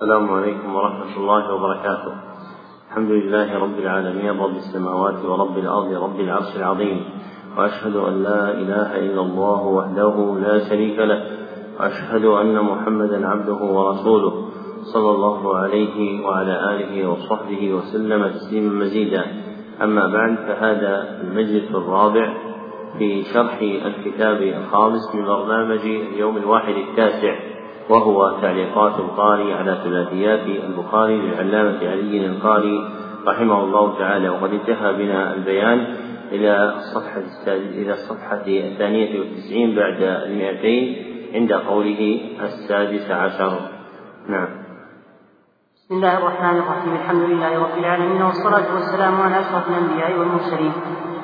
السلام عليكم ورحمة الله وبركاته. الحمد لله رب العالمين رب السماوات ورب الأرض رب العرش العظيم. وأشهد أن لا إله إلا الله وحده لا شريك له. وأشهد أن محمدا عبده ورسوله صلى الله عليه وعلى آله وصحبه وسلم تسليما مزيدا. أما بعد فهذا المجلس الرابع في شرح الكتاب الخامس من برنامج اليوم الواحد التاسع. وهو تعليقات القاري على ثلاثيات البخاري للعلامة علي القاري رحمه الله تعالى. وقد انتهى بنا البيان إلى الصفحة إلى الصفحة الثانية والتسعين بعد المئتين عند قوله السادس عشر. نعم. بسم الله الرحمن الرحيم. الحمد لله رب العالمين والصلاة والسلام على أشرف الأنبياء والمرسلين.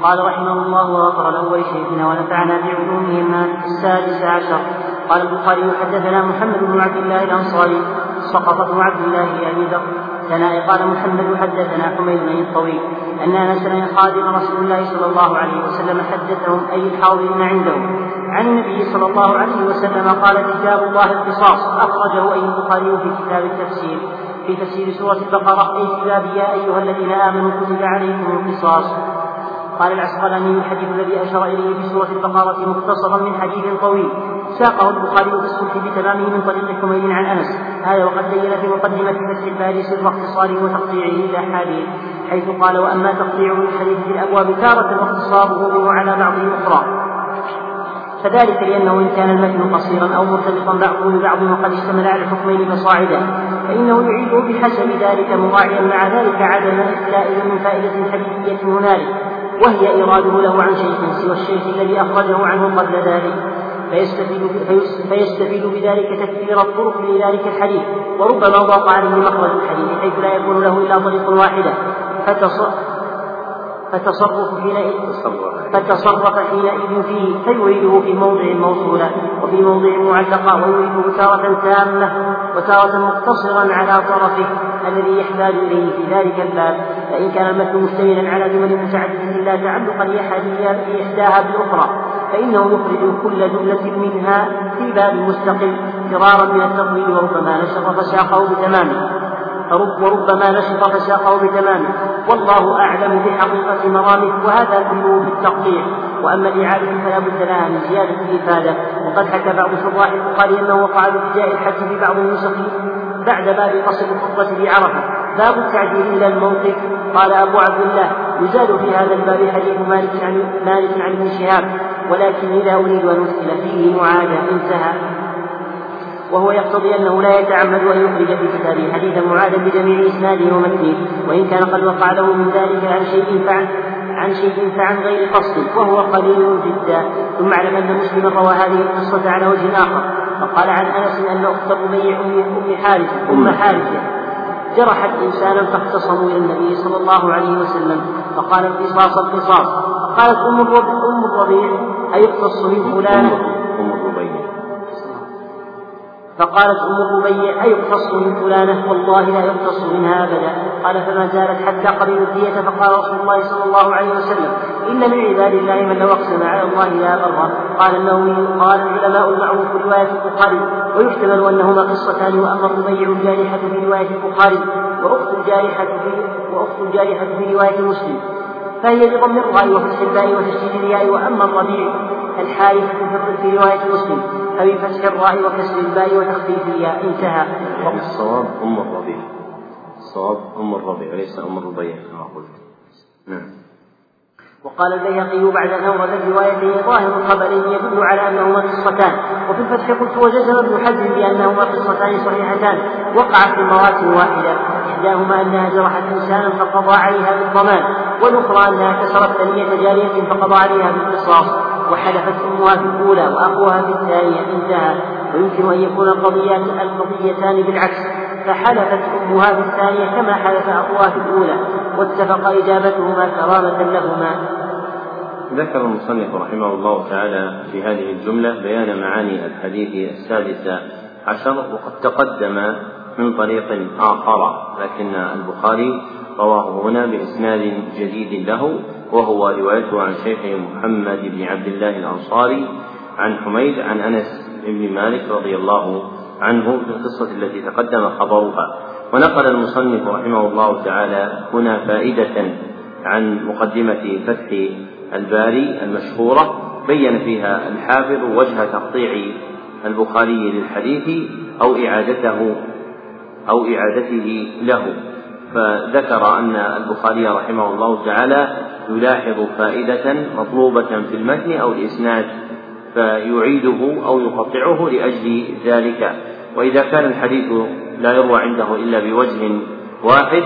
قال رحمه الله وغفر له شيخنا ونفعنا بعلومهما السادس عشر. قال البخاري حدثنا محمد بن عبد الله الأنصاري سقط بن عبد الله أبي ذر ثناء قال محمد حدثنا حميد بن الطويل أن أنس بن خادم رسول الله صلى الله عليه وسلم حدثهم أي الحاضرين عنده. عن النبي صلى الله عليه وسلم قال كتاب الله القصاص أخرجه أي البخاري في كتاب التفسير. في تفسير سورة البقرة أي كتاب يا أيها الذين آمنوا كتب عليكم القصاص. قال العسقلاني الحديث الذي أشار إليه في سورة البقرة مختصرا من حديث طويل. ساقه البخاري في الصلح بتمامه من طريق حميد عن أنس. هذا وقد بين في مقدمة فتح الباري سر اختصاره وتقطيعه إلى حاله حيث قال وأما تقطيعه للحديث في الأبواب تارة واختصاره منه على بعضه أخرى فذلك لأنه إن كان المتن قصيرا أو مرتبطا بعضه ببعض وقد اشتمل على الحكمين فصاعدا فإنه يعيده بحسب ذلك مراعيا مع ذلك عدم إخلاء من فائدة حديثية هنالك وهي إيراده له عن شيخ سوى الشيخ الذي أخرجه عنه قبل ذلك. فيستفيد, فيستفيد بذلك تكثير الطرق لذلك الحديث. وربما ضاق عليه مخرج الحديث حيث لا يكون له إلا طريق واحدة. فتصرف حينئذ فتصرف حينئذ فيه فيريده في موضع موصولا وفي موضع معلقا ويريده تارة تامة وتارة مقتصرا على طرفه الذي يحتاج إليه في ذلك الباب. فإن كان المتن مشتملا على جمل متعددة لا تعلق لإحداها بالأخرى. فإنه يخرج كل جملة منها في باب مستقل فرارا من التطويل وربما نشط فساقه بتمامه وربما نشط فساقه بتمامه والله أعلم بحقيقة مرامه وهذا كله في التقطيع وأما الإعادة فلا بد لها من زيادة الإفادة. وقد حكى بعض شراح البخاري أنه وقع بابتداء الحج في بعض النسخ بعد باب قصر الخطبة بعرفة. باب التعديل إلى الموقف. قال أبو عبد الله يزاد في هذا الباب حديث مالك عن مالك عن ابن شهاب. ولكن إذا أريد أن أدخل فيه معاذا انتهى. وهو يقتضي أنه لا يتعمد أن يخرج في كتابه حديث معاذ بجميع إسناده ومتنه. وإن كان قد وقع له من ذلك عن شيء فعن عن شيء فعن غير قصد وهو قليل جدا. ثم اعلم أن مسلما روى هذه القصة على وجه آخر. فقال عن أنس أن أخت ربيع أم حارثة. أم حارثة. جرحت إنسانا فاختصموا إلى النبي صلى الله عليه وسلم. فقال القصاص القصاص. فقالت أم الربيع أيقتص من فلان؟ فقالت أم الربيع أيقتص من فلانة؟ والله لا يقتص منها أبدا. قال فما زالت حتى قبلوا الدية فقال رسول الله صلى الله عليه وسلم إن من عباد الله من لو أقسم على الله لا بر قال النووي قال العلماء المعروف في رواية البخاري ويحتمل أنهما قصتان وأما الربيع الجارحة في رواية البخاري وأخت الجارحة في وأخت الجارحة في رواية مسلم. فهي بضم الراء وفتح الباء وتشديد الياء وأما الربيع الحارثة في رواية مسلم فبفتح الراء وكسر الباء وتخفيف الياء انتهى. الصواب أم الربيع. الصواب أم الربيع وليس أم الربيع كما قلت. نعم. وقال البيهقي بعد أن أورد الروايتين ظاهر الخبرين يدل على أنهما قصتان وفي الفتح قلت وجزم ابن حزم بأنهما قصتان صحيحتان وقعت في مواسم واحدة إحداهما أنها جرحت إنسانا فقضى عليها بالضمان والأخرى أنها كسرت ثنية جارية فقضى عليها بالقصاص وحلفت أمها في الأولى وأخوها في الثانية انتهى. ويمكن أن يكون القضيات القضيتان بالعكس فحلفت أمها في الثانية كما حلف أخوها في الأولى واتفق إجابتهما كرامة لهما. ذكر المصنف رحمه الله تعالى في هذه الجملة بيان معاني الحديث السادس عشر وقد تقدم من طريق آخر لكن البخاري رواه هنا بإسناد جديد له وهو روايته عن شيخه محمد بن عبد الله الأنصاري عن حميد عن أنس بن مالك رضي الله عنه في القصة التي تقدم خبرها. ونقل المصنف رحمه الله تعالى هنا فائدة عن مقدمة فتح الباري المشهورة بين فيها الحافظ وجه تقطيع البخاري للحديث أو إعادته أو إعادته له. فذكر أن البخاري رحمه الله تعالى يلاحظ فائدة مطلوبة في المتن أو الإسناد فيعيده أو يقطعه لأجل ذلك. وإذا كان الحديث لا يروى عنده إلا بوجه واحد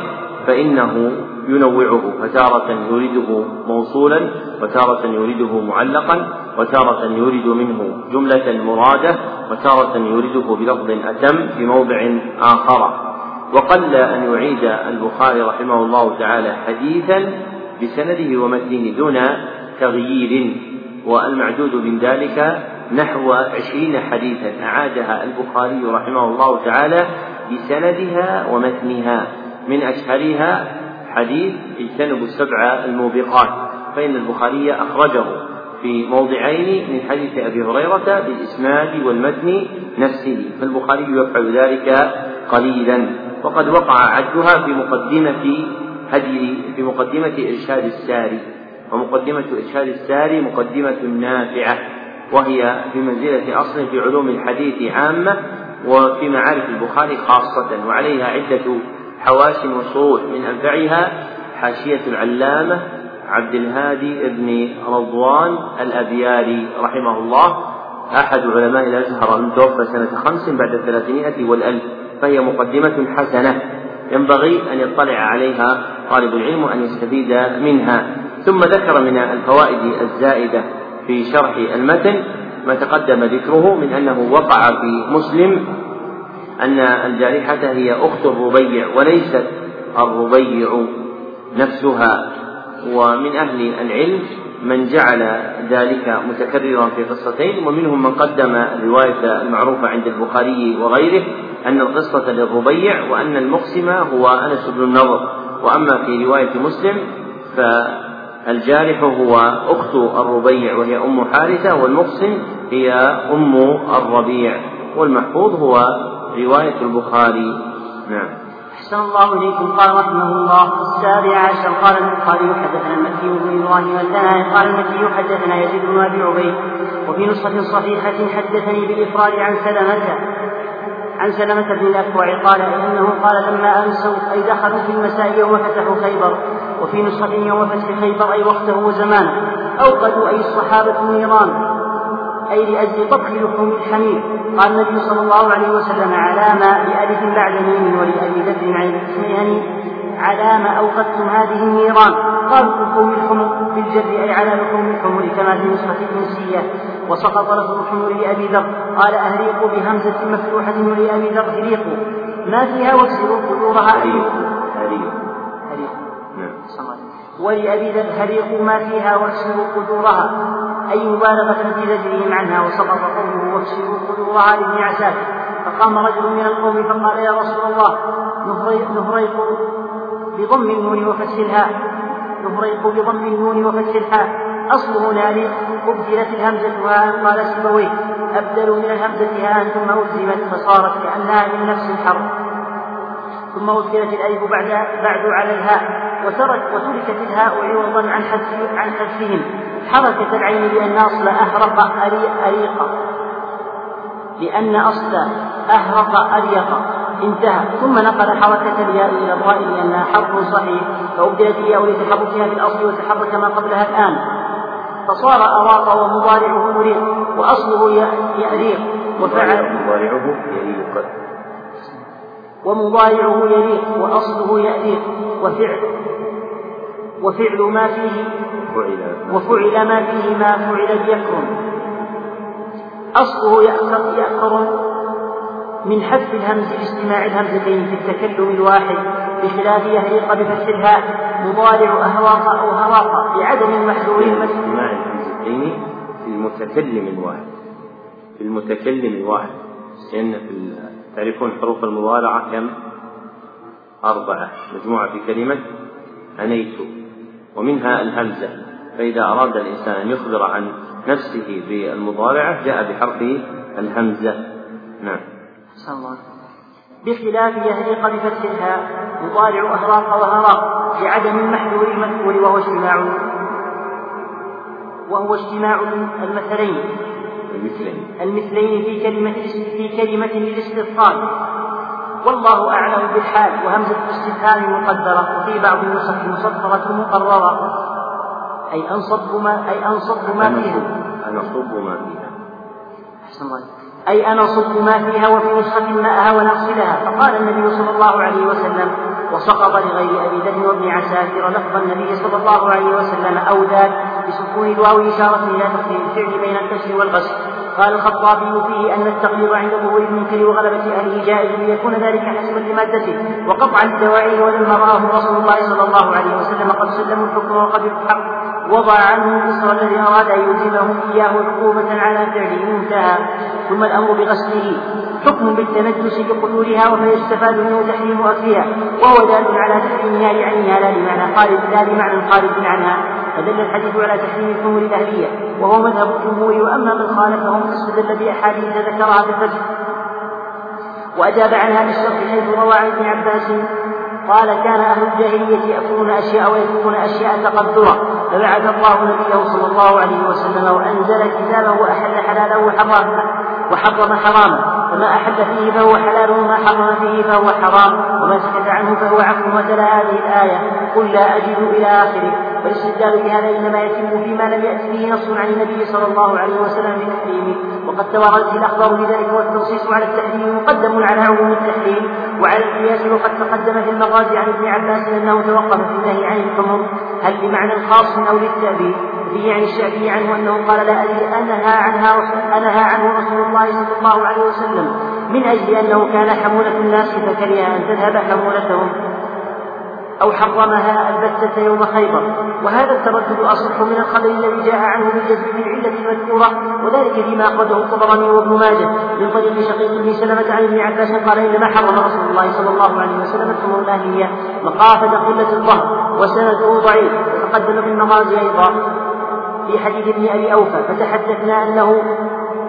فإنه ينوعه فتارة يريده موصولا وتارة يريده معلقا وتارة يريد منه جملة مرادة وتارة يريده بلفظ أتم في موضع آخر. وقل أن يعيد البخاري رحمه الله تعالى حديثا بسنده ومتنه دون تغيير والمعدود من ذلك نحو عشرين حديثا أعادها البخاري رحمه الله تعالى بسندها ومتنها من أشهرها حديث اجتنبوا السبع الموبقات فإن البخاري أخرجه في موضعين من حديث أبي هريرة بالإسناد والمتن نفسه فالبخاري يفعل ذلك قليلا. وقد وقع عدها في مقدمة هدي في مقدمة إرشاد الساري ومقدمة إرشاد الساري مقدمة نافعة وهي في منزلة أصل في علوم الحديث عامة وفي معارف البخاري خاصة وعليها عدة حواس وشروط من أنفعها حاشية العلامة عبد الهادي بن رضوان الأبياري رحمه الله. أحد علماء الأزهر المتوفى سنة خمس بعد الثلاثمائة والألف فهي مقدمة حسنة. ينبغي أن يطلع عليها طالب العلم وأن يستفيد منها. ثم ذكر من الفوائد الزائدة في شرح المتن ما تقدم ذكره من أنه وقع في مسلم أن الجارحة هي أخت الربيع وليست الربيع نفسها. ومن أهل العلم من جعل ذلك متكررا في قصتين ومنهم من قدم الرواية المعروفة عند البخاري وغيره أن القصة للربيع وأن المقسم هو أنس بن النضر. وأما في رواية مسلم فالجارح هو أخت الربيع وهي أم حارثة والمقسم هي أم الربيع. والمحفوظ هو رواية البخاري. نعم. أحسن الله إليكم. قال رحمه الله السابع عشر. قال البخاري حدثنا المكي بن إبراهيم الثاني. قال المكي حدثنا يزيد بن أبي عبيد. وفي نسخة صحيحة حدثني بالإفراد عن سلمة عن سلمة بن الأكوع. قال إنه قال لما أمسوا أي دخلوا في المساء يوم فتحوا خيبر. وفي نسخة يوم فتح خيبر أي وقته وزمانه. أوقدوا أي الصحابة النيران أي لأجل طبخ لحوم الحمير. قال النبي صلى الله عليه وسلم على ما لألف بعد ميم ولأبي ذر عن الاثنين على ما أوقدتم هذه النيران. قالوا لحوم الحمر بالجر أي على لحوم الحمر كما في نسخة الإنسية. وسقط لفظ الحمر لأبي ذر. قال أهريقوا بهمزة مفتوحة ولأبي ذر هريقوا. ما فيها واكسروا قدورها. هريقوا نعم ولأبي ذر هريقوا ما فيها واكسروا قدورها أي مبالغة في زجرهم عنها وسقط قوله واكسروا قدورها لابن عساكر فقام رجل من القوم فقال يا رسول الله نهريق بضم النون الهاء نهريق بضم النون الهاء أصله ناري أبدلت الهمزة هاء قال سيبويه أبدلوا من الهمزة هاء ثم فصارت كأنها من نفس الحرف ثم أدخلت الألف بعد بعد على الهاء وترك وتركت الهاء عوضا عن حذف عن حذفهم حركة العين لأن أصل أهرق أريق. لأن أصل أهرق أريق. انتهى. ثم نقل حركة الياء إلى الراء لأنها حرف صحيح. فأبدلت الياء لتحركها في الأصل وتحرك ما قبلها الآن. فصار أراق ومضارعه مريق. وأصله يأريق. وفعل مضارعه يليق ومضارعه يليق وأصله يأريق وفعل وفعل ما فيه وفعل ما فيه. ما فعل بيكرم أصله يأكر يأكر من حذف الهمز لاجتماع الهمزتين في التكلم الواحد بخلاف يهريق بفتح الهاء مضارع أهراق أو هراق بعدم محذور اجتماع الهمزتين في المتكلم الواحد. في المتكلم الواحد. لأن في تعرفون حروف المضارعة كم؟ أربعة. مجموعة في كلمة أنيت. ومنها الهمزة. فإذا أراد الإنسان أن يخبر عن نفسه بالمضارعة جاء بحرف الهمزة. نعم. بخلاف يهريق بفتح الهاء يطالع أهراق وهراق لعدم المحذور المذكور وهو اجتماع. وهو اجتماع المثلين. المثلين. المثلين في كلمة في كلمة للاستفصال والله أعلم بالحال وهمزة الاستفهام مقدرة وفي بعض النسخ مصفرة مقررة. أي أنصب ما أي أنصب ما فيها. أنصب ما فيها. أحسن الله. أي أنا صب ما فيها وفي نسخة ماءها ونغسلها فقال النبي صلى الله عليه وسلم وسقط لغير أبي ذر وابن عساكر لفظ النبي صلى الله عليه وسلم أو ذاك بسكون الواو إشارة إلى تقدير الفعل بين الكسر والغسل. قال الخطابي فيه أن التقرير عند ظهور المنكر وغلبة أهله جائز ليكون ذلك حسبا لمادته وقطعا لدواعيه ولما رآه رسول الله صلى الله عليه وسلم. قد سلموا الحكم وقد الحق. وضع عنه الإصر الذي أراد أن يلزمه إياه عقوبة على فعله. انتهى. ثم الأمر بغسله. حكم بالتنجس بقتولها وفيستفاد منه تحريم أكلها. وهو دال على تحريمها لعينها لا لمعنى خارج لا بمعنى خارج عنها. فدل الحديث على تحريم الخمر الأهلية وهو مذهب الجمهور وأما من خالفهم فاستدل بأحاديث ذكرها في الفتح وأجاب عنها بالشرط حيث روى عن ابن عباس قال كان أهل الجاهلية يأكلون أشياء ويتركون أشياء تقدرا فبعث الله نبيه صلى الله عليه وسلم وأنزل كتابه وأحل حلاله وحرم وحرم حراما فما أحل فيه فهو حلال وما حرم فيه فهو حرام وما سكت عنه فهو عفو وتلا هذه الآية. قل لا أجد إلى آخره. والاستدلال بهذا إنما يتم فيما لم يأت به نص عن النبي صلى الله عليه وسلم بتحريمه وقد توردت الأخبار بذلك والتنصيص على التحريم مقدم على عموم التحريم. وعلى القياس وقد تقدم في المغازي عن ابن عباس أنه توقف في النهي عن الحمر هل بمعنى خاص أو للتأبيد؟ به عن الشافعي عنه أنه قال لا أدري أنهى عنها أنهى عنه رسول الله صلى الله عليه وسلم من أجل أنه كان حمولة الناس فكره أن تذهب حمولتهم أو حرمها البتة يوم خيبر. وهذا التردد أصح من الخبر الذي جاء عنه بالجزم بالعلة المذكورة وذلك فيما أخرجه الطبراني وابن ماجه من طريق شقيق بن سلمة عن ابن عباس قال إنما حرم رسول الله صلى الله عليه وسلم الحمر الأهلية مخافة قلة الظهر وسنده ضعيف وتقدم في النماذج أيضا. في حديث ابن أبي أوفى فتحدثنا أنه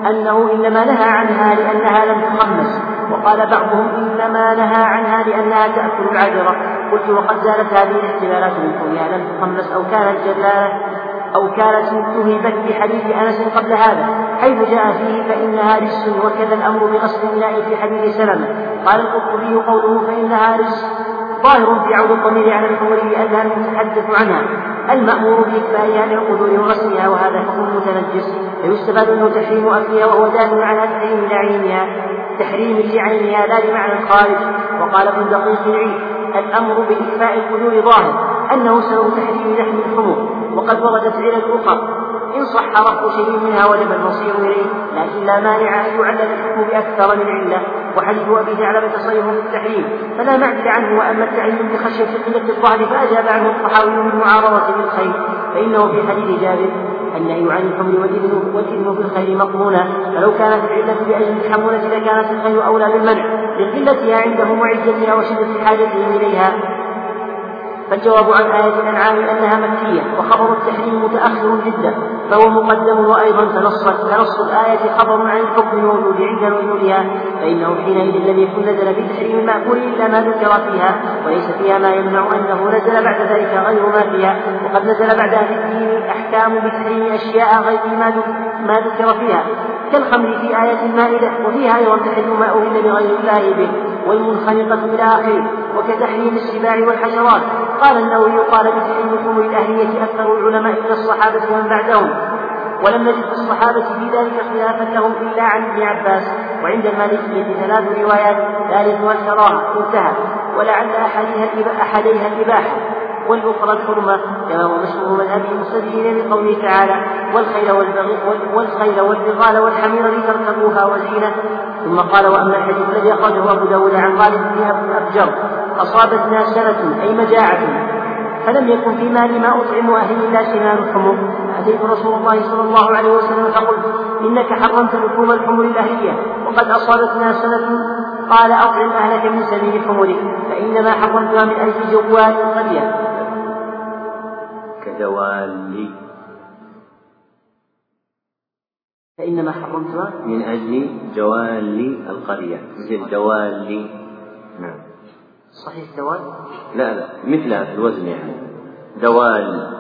أنه إنما نهى عنها لأنها لم تخمس وقال بعضهم إنما نهى عنها لأنها تأكل العجرة قلت وقد زالت هذه الاحتمالات من كونها لم تخمس أو كانت جلالة أو كانت تهبت بحديث أنس قبل هذا. حيث جاء فيه فإنها رجس وكذا الأمر بغسل الإناء في حديث سلمة. قال القرطبي قوله فإنها رجس. ظاهر في عود الضمير على الحور لأنها المتحدث عنها. المأمور بإكفائها للقدور وغسلها وهذا حكم متنجس فيستفاد منه تحريم أكلها وهو دال على تحريم لعينها. تحريم لعينها لا بمعنى الخارج وقال ابن دقيق العيد الأمر بإكفاء القدور ظاهر أنه سبب تحريم لحم الحمر وقد وردت علل أخرى إن صح رفع شيء منها وجب المصير إليه لكن لا مانع أن يعلل الحكم بأكثر من علة وحديث أبي ثعلبة صريح في التحريم. فلا معدل عنه وأما التعليم بخشية قلة الظهر فأجاب عنه الطحاوي من معارضة بالخير. فإنه في حديث جابر النهي عن الحمر والإذن والإذن في الخير مقرونا فلو كانت العلة بأجل الحمولة لكانت الخير أولى بالمنع لقلتها عندهم وعزتها وشدة حاجتهم إليها. فالجواب عن آية الأنعام أنها مكية وخبر التحريم متأخر جدا فهو مقدم وأيضا تنصت كنص الآية خبر عن الحكم الموجود عند نزولها فإنه حينئذ لم يكن نزل في تحريم المأكول إلا ما ذكر فيها وليس فيها ما يمنع أنه نزل بعد ذلك غير ما فيها وقد نزل بعد أهل الدين أحكام بتحريم أشياء غير ما ما ذكر فيها. كالخمر في آية المائدة وفيها أيضا تحريم ما أهل بغير الله به. والمنخنقة إلى آخره وكتحريم السباع والحشرات. قال النووي قال بتحريم الخمر الأهلية أكثر العلماء من الصحابة ومن بعدهم. ولم نجد في الصحابة في ذلك خلافا لهم إلا عن ابن عباس. وعند المالكية ثلاث روايات ثالثها الكراهة انتهى. ولعل أحدها الإباحة. والأخرى الحرمة كما هو مشهور مذهب المستدلين بقوله تعالى والخيل والخيل والبغال والحمير لتركبوها وزينة ثم قال وأما الحديث الذي أخرجه أبو داود عن غالب بن أبجر أصابتنا سنة أي مجاعة. فلم يكن في مالي ما أطعم أهلي إلا سنان الحمر. أتيت رسول الله صلى الله عليه وسلم فقلت إنك حرمت لحوم الحمر الأهلية وقد أصابتنا سنة قال أطعم أهلك من سبيل حمرك فإنما حرمتها من أجل جوال القرية كجوال فإنما حرمتها من أجل جوال القرية. مثل جوال نعم. صحيح دوال لا لا. مثلها في الوزن يعني. دوال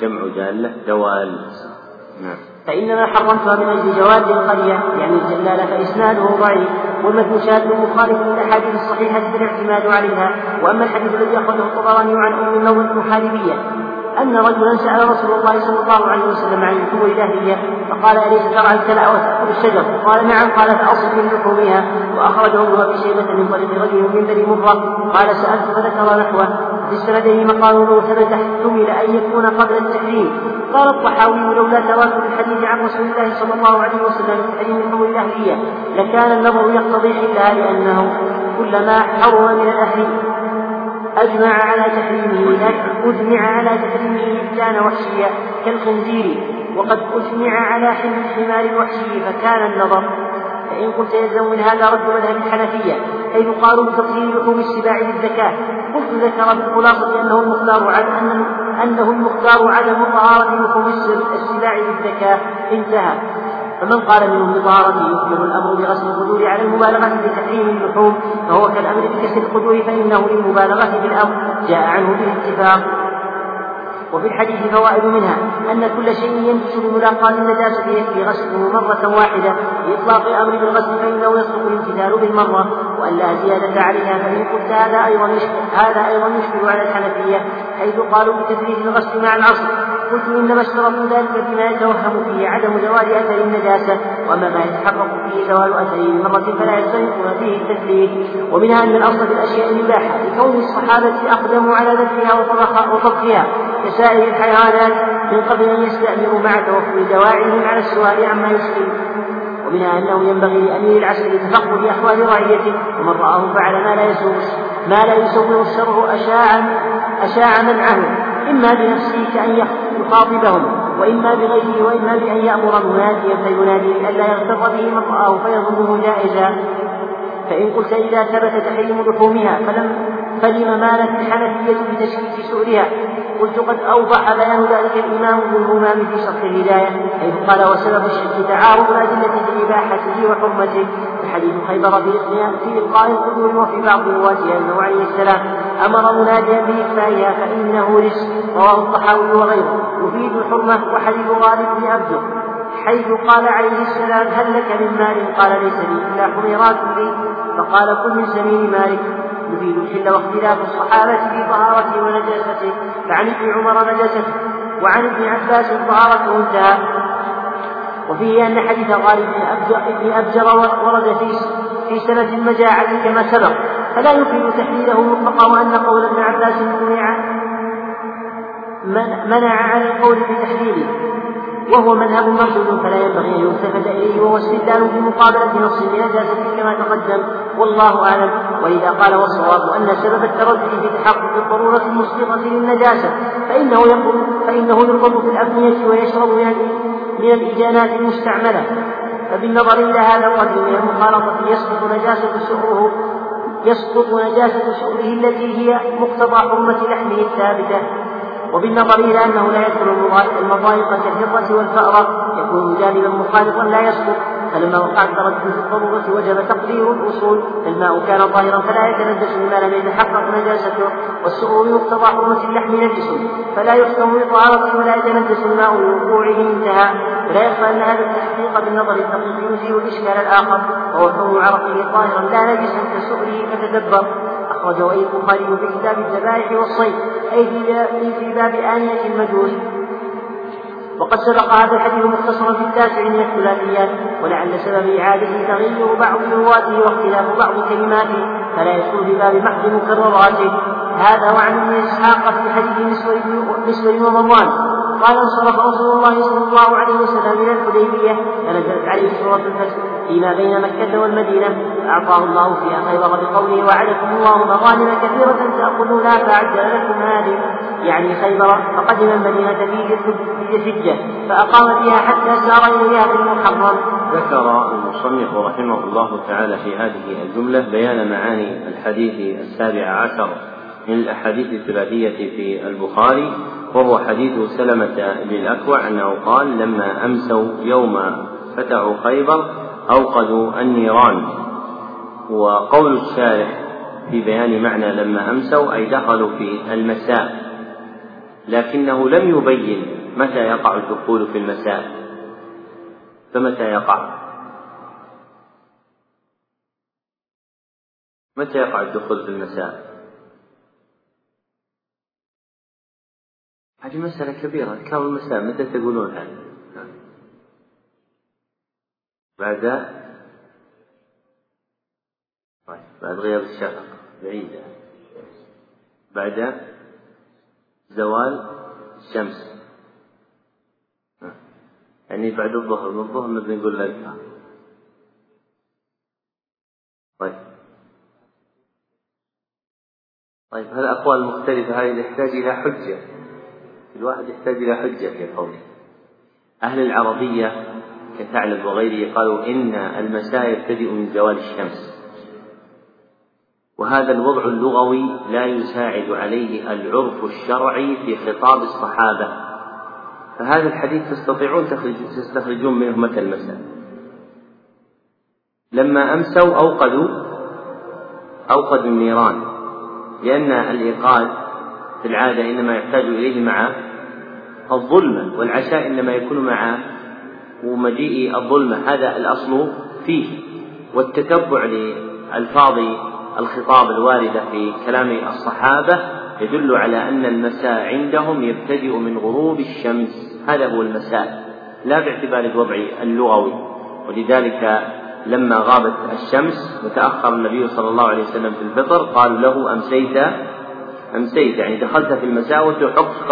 جمع جالة دوال نعم. فإنما حرمتها من أجل جواز القرية. يعني الجلالة فإسناده ضعيف. والمتن شاذ مخالف للأحاديث الصحيحة فالاعتماد عليها. وأما الحديث الذي أخرجه الطبراني عن أم النضر المحاربية أن رجلا سأل رسول الله صلى الله عليه وسلم عن الحور الإلهية فقال أليس ترعى الكلأ وتأكل الشجر؟ قال نعم. قال فأصل من لحومها وأخرجه ابن أبي شيبة من طريق رجل من بني مرة قال سألت فذكر نحوه. في السندين مقال ثبت احتمل أن يكون قبل التحريم. قال الطحاوي لولا تواتر الحديث عن رسول الله صلى الله عليه وسلم في تحريم الحور الأهلية لكان النظر يقتضي حلها لأنه كلما حرم من الأهل أجمع على تحريمه لكن أجمع على تحريمه إن كان وحشيا كالخنزير وقد أجمع على حمل الحمار الوحشي فكان النظر. فإن قلت يلزم من هذا رد مذهب الحنفية أي يقال بتطهير لحوم السباع بالزكاة قلت ذكر بالخلاصة أنه المختار أنه المختار عدم طهارة لحوم السباع بالزكاة انتهى. فمن قال منهم بطهارته يخبر الأمر بغسل القدور على المبالغة في تحريم اللحوم فهو كالأمر بكسر القدور فإنه للمبالغة في الامر جاء عنه بالاتفاق. وفي الحديث فوائد منها أن كل شيء ينجس بملاقاة النجاسة يكفي غسله مرة واحدة. بإطلاق الأمر بالغسل فإنه يصدق الامتثال بالمرة. وأن لا زيادة عليها فإن قلت هذا أيضا يشكل هذا أيضا يشكل على الحنفية حيث قالوا بتدريج الغسل مع العصر. قلت إنما اشترطوا ذلك فيما يتوهم فيه عدم زوال أثر النجاسة وأما ما يتحقق فيه زوال أثره بمرة فلا يستنكر فيه التثليث ومنها أن الأصل في الأشياء الإباحة لكون الصحابة أقدموا على ذبحها وطبخها كسائر الحيوانات من قبل أن يستأمروا مع توفر دواعيهم على السؤال عما يشكل. ومنها أنه ينبغي لأمير العسكر تفقد أحوال رعيته ومن رآه فعل ما لا يسوغ ما لا يسوغ الشرع أشاع أشاع منعه إما بنفسه كأن يخاطبهم وإما بغيره وإما بأن يأمر مناديا فينادي لئلا يغتر به من رآه فيظنه جائزا. فإن قلت إذا ثبت تحريم لحومها فلم فلم مالت الحنفية بتشكيك سؤرها. قلت قد أوضح بيان ذلك الإمام ابن الهمام في شرح الهداية حيث قال وسبب الشك تعارض الأدلة بإباحته وحرمته. حديث خيبر في في إلقاء القدور وفي بعض رواتها أنه عليه السلام. أمر مناديا بإخفائها فإنه رزق رواه الطحاوي وغيره. يفيد الحرمة وحديث غالب بن أبجر حيث قال عليه السلام هل لك من مال؟ قال ليس لي إلا حميرات لي فقال كل من سمين مالك. يفيد الحل واختلاف الصحابة في طهارته ونجاسته فعن ابن عمر نجاسته وعن ابن عباس طهارته انتهى. وفيه أن حديث غالب بن أبجر ورد في في سند المجاعة كما سبق. فلا يفيد تحليله مطلقا وأن قول ابن عباس منع منع عن القول بتحليله وهو مذهب مردود فلا ينبغي أن يلتفت إليه وهو استدلال بمقابلة نص بنجاسة كما تقدم والله أعلم. ولذا قال والصواب أن سبب التردد في تحقق الضرورة المسبقة للنجاسة فإنه يقول فإنه يربط في الأبنية ويشرب من الإدانات المستعملة. فبالنظر إلى هذا القدر من المخالطة يسقط نجاسة سؤره يسقط نجاسة سؤره التي هي مقتضى حرمة لحمه الثابتة. وبالنظر إلى أنه لا يدخل المضايق كالهرة والفأرة يكون جانبا مخالطا لا يسقط. فلما وقع التردد في الضرورة وجب تقدير الأصول. فالماء كان طاهرا فلا يتنجس بما لم يتحقق نجاسته والسؤر بمقتضى حرمة اللحم نجس فلا يحكم بطهارته ولا يتنجس الماء لوقوعه انتهى. ولا يخفى أن هذا التحقيق بالنظر الدقيق يزيل الإشكال الآخر. وهو كون عرقه طاهرا لا نجسا كسؤره فتدبر. أخرجه أي البخاري في كتاب الذبائح والصيد أي في باب آنية المجوس. وقد سبق هذا الحديث مختصرا في التاسع من الثلاثيات ولعل سبب إعادته تغير بعض رواته واختلاف بعض كلماته فلا يدخل في باب محض مكرراته هذا وعن ابن إسحاق في حديث مسور ومروان قال انصرف رسول الله صلى الله عليه وسلم إلى الحديبية فنزلت عليه سورة الفتح فيما بين مكة والمدينة. فاعطاه الله فيها خيبر بقوله وعدكم الله مغانم كثيرة تاخذونها فعجل لكم هذه. يعني خيبر فقدم المدينة في ذي فأقام فيها حتى سار إليها في المحرم ذكر المصنف رحمه الله تعالى في هذه الجملة بيان معاني الحديث السابع عشر من الأحاديث الثلاثية في البخاري وهو حديث سلمة بن الأكوع أنه قال لما أمسوا يوم فتحوا خيبر أوقدوا النيران وقول الشارح في بيان معنى لما أمسوا أي دخلوا في المساء. لكنه لم يبين متى يقع الدخول في المساء. فمتى يقع؟ متى يقع الدخول في المساء؟ هذه مسألة كبيرة. أذكار المساء متى تقولونها؟ بعد طيب بعد غياب الشفق بعيدة بعد زوال الشمس. يعني بعد الظهر من الظهر نبي نقول لك طيب. طيب هالأقوال المختلفة هذه تحتاج إلى حجة. الواحد يحتاج إلى حجة في قوله. أهل العربية كثعلب وغيره قالوا إن المساء يبتدئ من زوال الشمس. وهذا الوضع اللغوي لا يساعد عليه العرف الشرعي في خطاب الصحابة. فهذا الحديث تستطيعون تستخرجون منه متى المساء لما أمسوا أوقدوا أوقدوا النيران. لأن الإيقاد في العادة إنما يحتاج إليه مع الظلمة والعشاء إنما يكون مع ومجيء الظلمة هذا الأصل فيه. والتتبع لألفاظ الخطاب الواردة في كلام الصحابة يدل على أن المساء عندهم يبتدئ من غروب الشمس. هذا هو المساء لا باعتبار الوضع اللغوي. ولذلك لما غابت الشمس وتأخر النبي صلى الله عليه وسلم في الفطر قالوا له أمسيت؟ أمسيت يعني دخلت في المساء وتحقق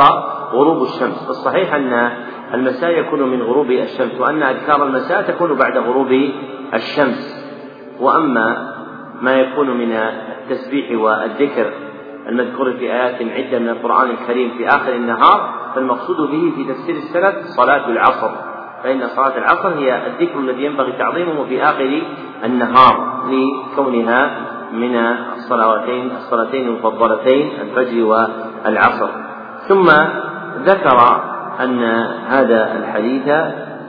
غروب الشمس. فالصحيح أن المساء يكون من غروب الشمس وأن أذكار المساء تكون بعد غروب الشمس. وأما ما يكون من التسبيح والذكر المذكور في آيات عدة من القرآن الكريم في آخر النهار فالمقصود به في تفسير السلف صلاة العصر. فإن صلاة العصر هي الذكر الذي ينبغي تعظيمه في آخر النهار لكونها من الصلواتين الصلاتين المفضلتين الفجر والعصر. ثم ذكر أن هذا الحديث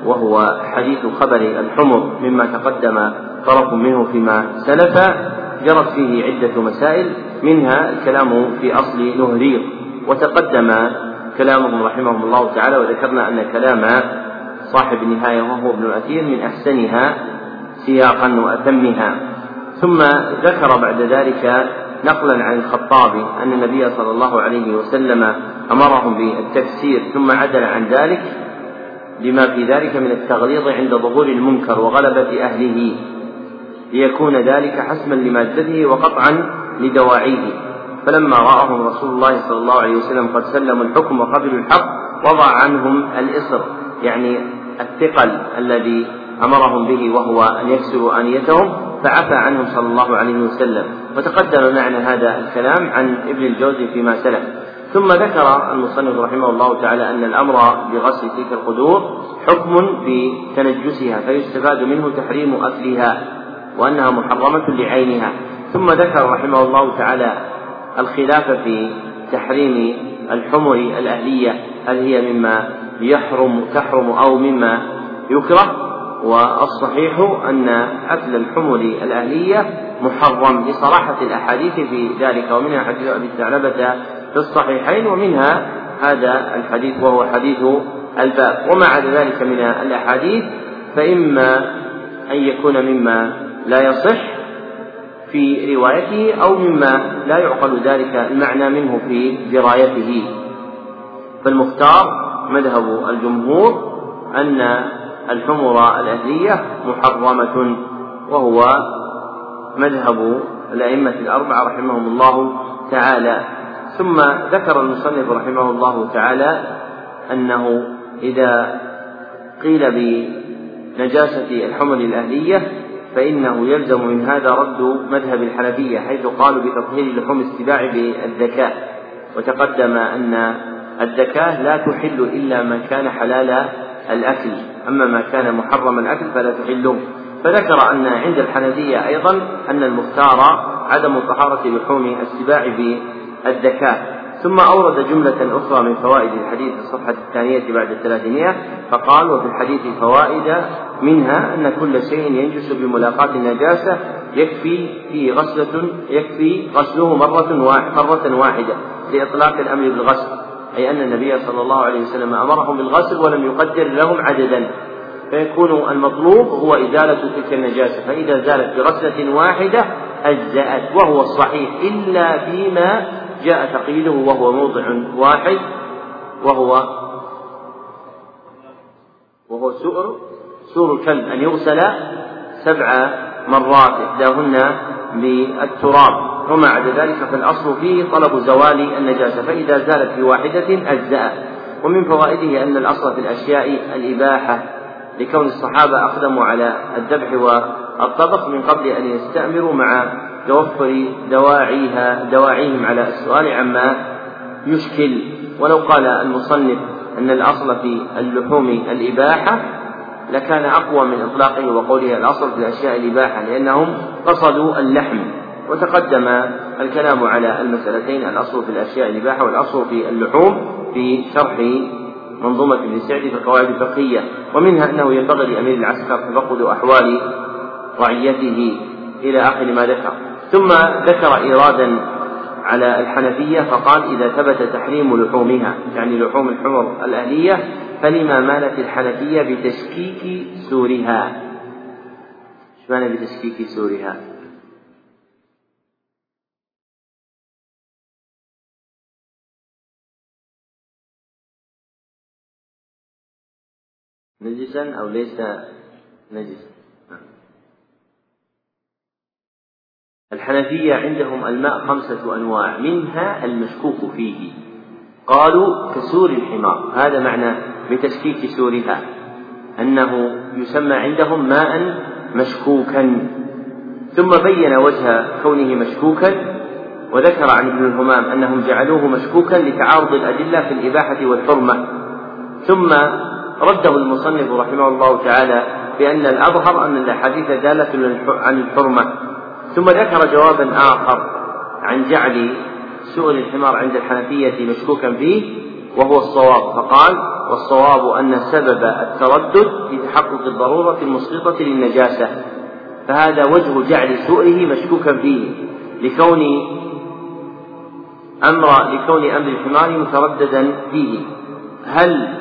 وهو حديث خبر الحمر مما تقدم طرف منه فيما سلف جرت فيه عدة مسائل منها الكلام في أصل نهرير وتقدم كلامهم رحمهم الله تعالى وذكرنا أن كلام صاحب النهاية وهو ابن الأثير من أحسنها سياقا وأتمها. ثم ذكر بعد ذلك نقلا عن الخطابي أن النبي صلى الله عليه وسلم أمرهم بالتفسير ثم عدل عن ذلك لما في ذلك من التغليظ عند ظهور المنكر وغلبة أهله ليكون ذلك حسما لمادته وقطعا لدواعيه. فلما رآهم رسول الله صلى الله عليه وسلم قد سلموا الحكم وقبلوا الحق وضع عنهم الإصر يعني الثقل الذي أمرهم به وهو أن يكسروا آنيتهم فعفى عنهم صلى الله عليه وسلم. وتقدم معنا هذا الكلام عن ابن الجوزي فيما سلف. ثم ذكر المصنف رحمه الله تعالى أن الأمر بغسل تلك القدور حكم بتنجسها فيستفاد منه تحريم أكلها وأنها محرمة لعينها. ثم ذكر رحمه الله تعالى الخلاف في تحريم الحمر الأهلية هل هي مما يحرم تحرم أو مما يكره. والصحيح أن أكل الحمر الأهلية محرم لصراحة الأحاديث في ذلك ومنها حديث أبي الثعلبة في الصحيحين ومنها هذا الحديث وهو حديث الباب. وما عدا ذلك من الأحاديث فإما أن يكون مما لا يصح في روايته أو مما لا يعقل ذلك المعنى منه في درايته. فالمختار مذهب الجمهور أن الحمر الأهلية محرمة وهو مذهب الأئمة الأربعة رحمهم الله تعالى. ثم ذكر المصنف رحمه الله تعالى أنه إذا قيل بنجاسة الحمر الأهلية فإنه يلزم من هذا رد مذهب الحنفية حيث قالوا بتطهير لحوم السباع بالذكاء. وتقدم أن الزكاة لا تحل إلا ما كان حلال الأكل. أما ما كان محرم الأكل فلا تحله. فذكر أن عند الحنفية أيضا أن المختار عدم طهارة لحوم السباع بالزكاة ثم أورد جملة أخرى من فوائد الحديث في الصفحة الثانية بعد الثلاثمائة فقال وفي الحديث فوائد منها أن كل شيء ينجس بملاقاة النجاسة يكفي فيه غسلة يكفي غسله مرة واحدة لإطلاق الأمر بالغسل. أي أن النبي صلى الله عليه وسلم أمرهم بالغسل ولم يقدر لهم عددا. فيكون المطلوب هو إزالة تلك النجاسة. فإذا زالت بغسلة واحدة أجزأت وهو الصحيح إلا فيما جاء تقييده وهو موضع واحد وهو وهو سؤر سور الكلب أن يغسل سبع مرات إحداهن بالتراب. وما عدا ذلك فالأصل فيه طلب زوال النجاسة فإذا زالت في واحدة أجزأ. ومن فوائده أن الأصل في الأشياء الإباحة لكون الصحابة أقدموا على الذبح والطبخ من قبل أن يستأمروا مع توفر دواعيها دواعيهم على السؤال عما يشكل. ولو قال المصنف أن الأصل في اللحوم الإباحة لكان أقوى من إطلاقه وقوله الأصل في الأشياء الإباحة لأنهم قصدوا اللحم. وتقدم الكلام على المسألتين الأصل في الأشياء الإباحة والأصل في اللحوم في شرح منظومة ابن سعد في القواعد الفقهية. ومنها أنه ينبغي لأمير العسكر تفقد أحوال رعيته إلى آخر ما ذكر. ثم ذكر إيرادا على الحنفية فقال إذا ثبت تحريم لحومها يعني لحوم الحمر الأهلية فلما مالت الحنفية بتشكيك سورها؟ إيش معنى بتشكيك سورها؟ نجسا أو ليس نجسا الحنفية عندهم الماء خمسة أنواع منها المشكوك فيه. قالوا كسور الحمار. هذا معنى بتشكيك سورها. أنه يسمى عندهم ماء مشكوكا. ثم بين وجه كونه مشكوكا وذكر عن ابن الهمام أنهم جعلوه مشكوكا لتعارض الأدلة في الإباحة والحرمة. ثم رده المصنف رحمه الله تعالى بأن الأظهر أن الأحاديث دالة عن الحرمة. ثم ذكر جوابا آخر عن جعل سؤل الحمار عند الحنفية مشكوكا فيه وهو الصواب. فقال والصواب أن سبب التردد في تحقق الضرورة المسقطة للنجاسة فهذا وجه جعل سؤله مشكوكا فيه لكون أمر لكون أمر الحمار مترددا فيه. هل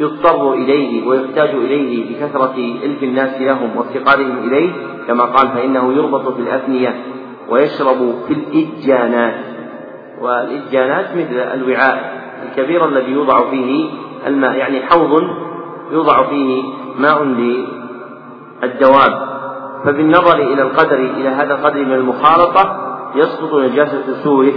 يضطر إليه ويحتاج إليه بكثرة إلف الناس لهم وافتقارهم إليه كما قال فإنه يربط في الأثنية ويشرب في الإجانات. والإجانات مثل الوعاء الكبير الذي يوضع فيه الماء يعني حوض يوضع فيه ماء للدواب. فبالنظر إلى القدر إلى هذا القدر من المخالطة يسقط نجاسة سوره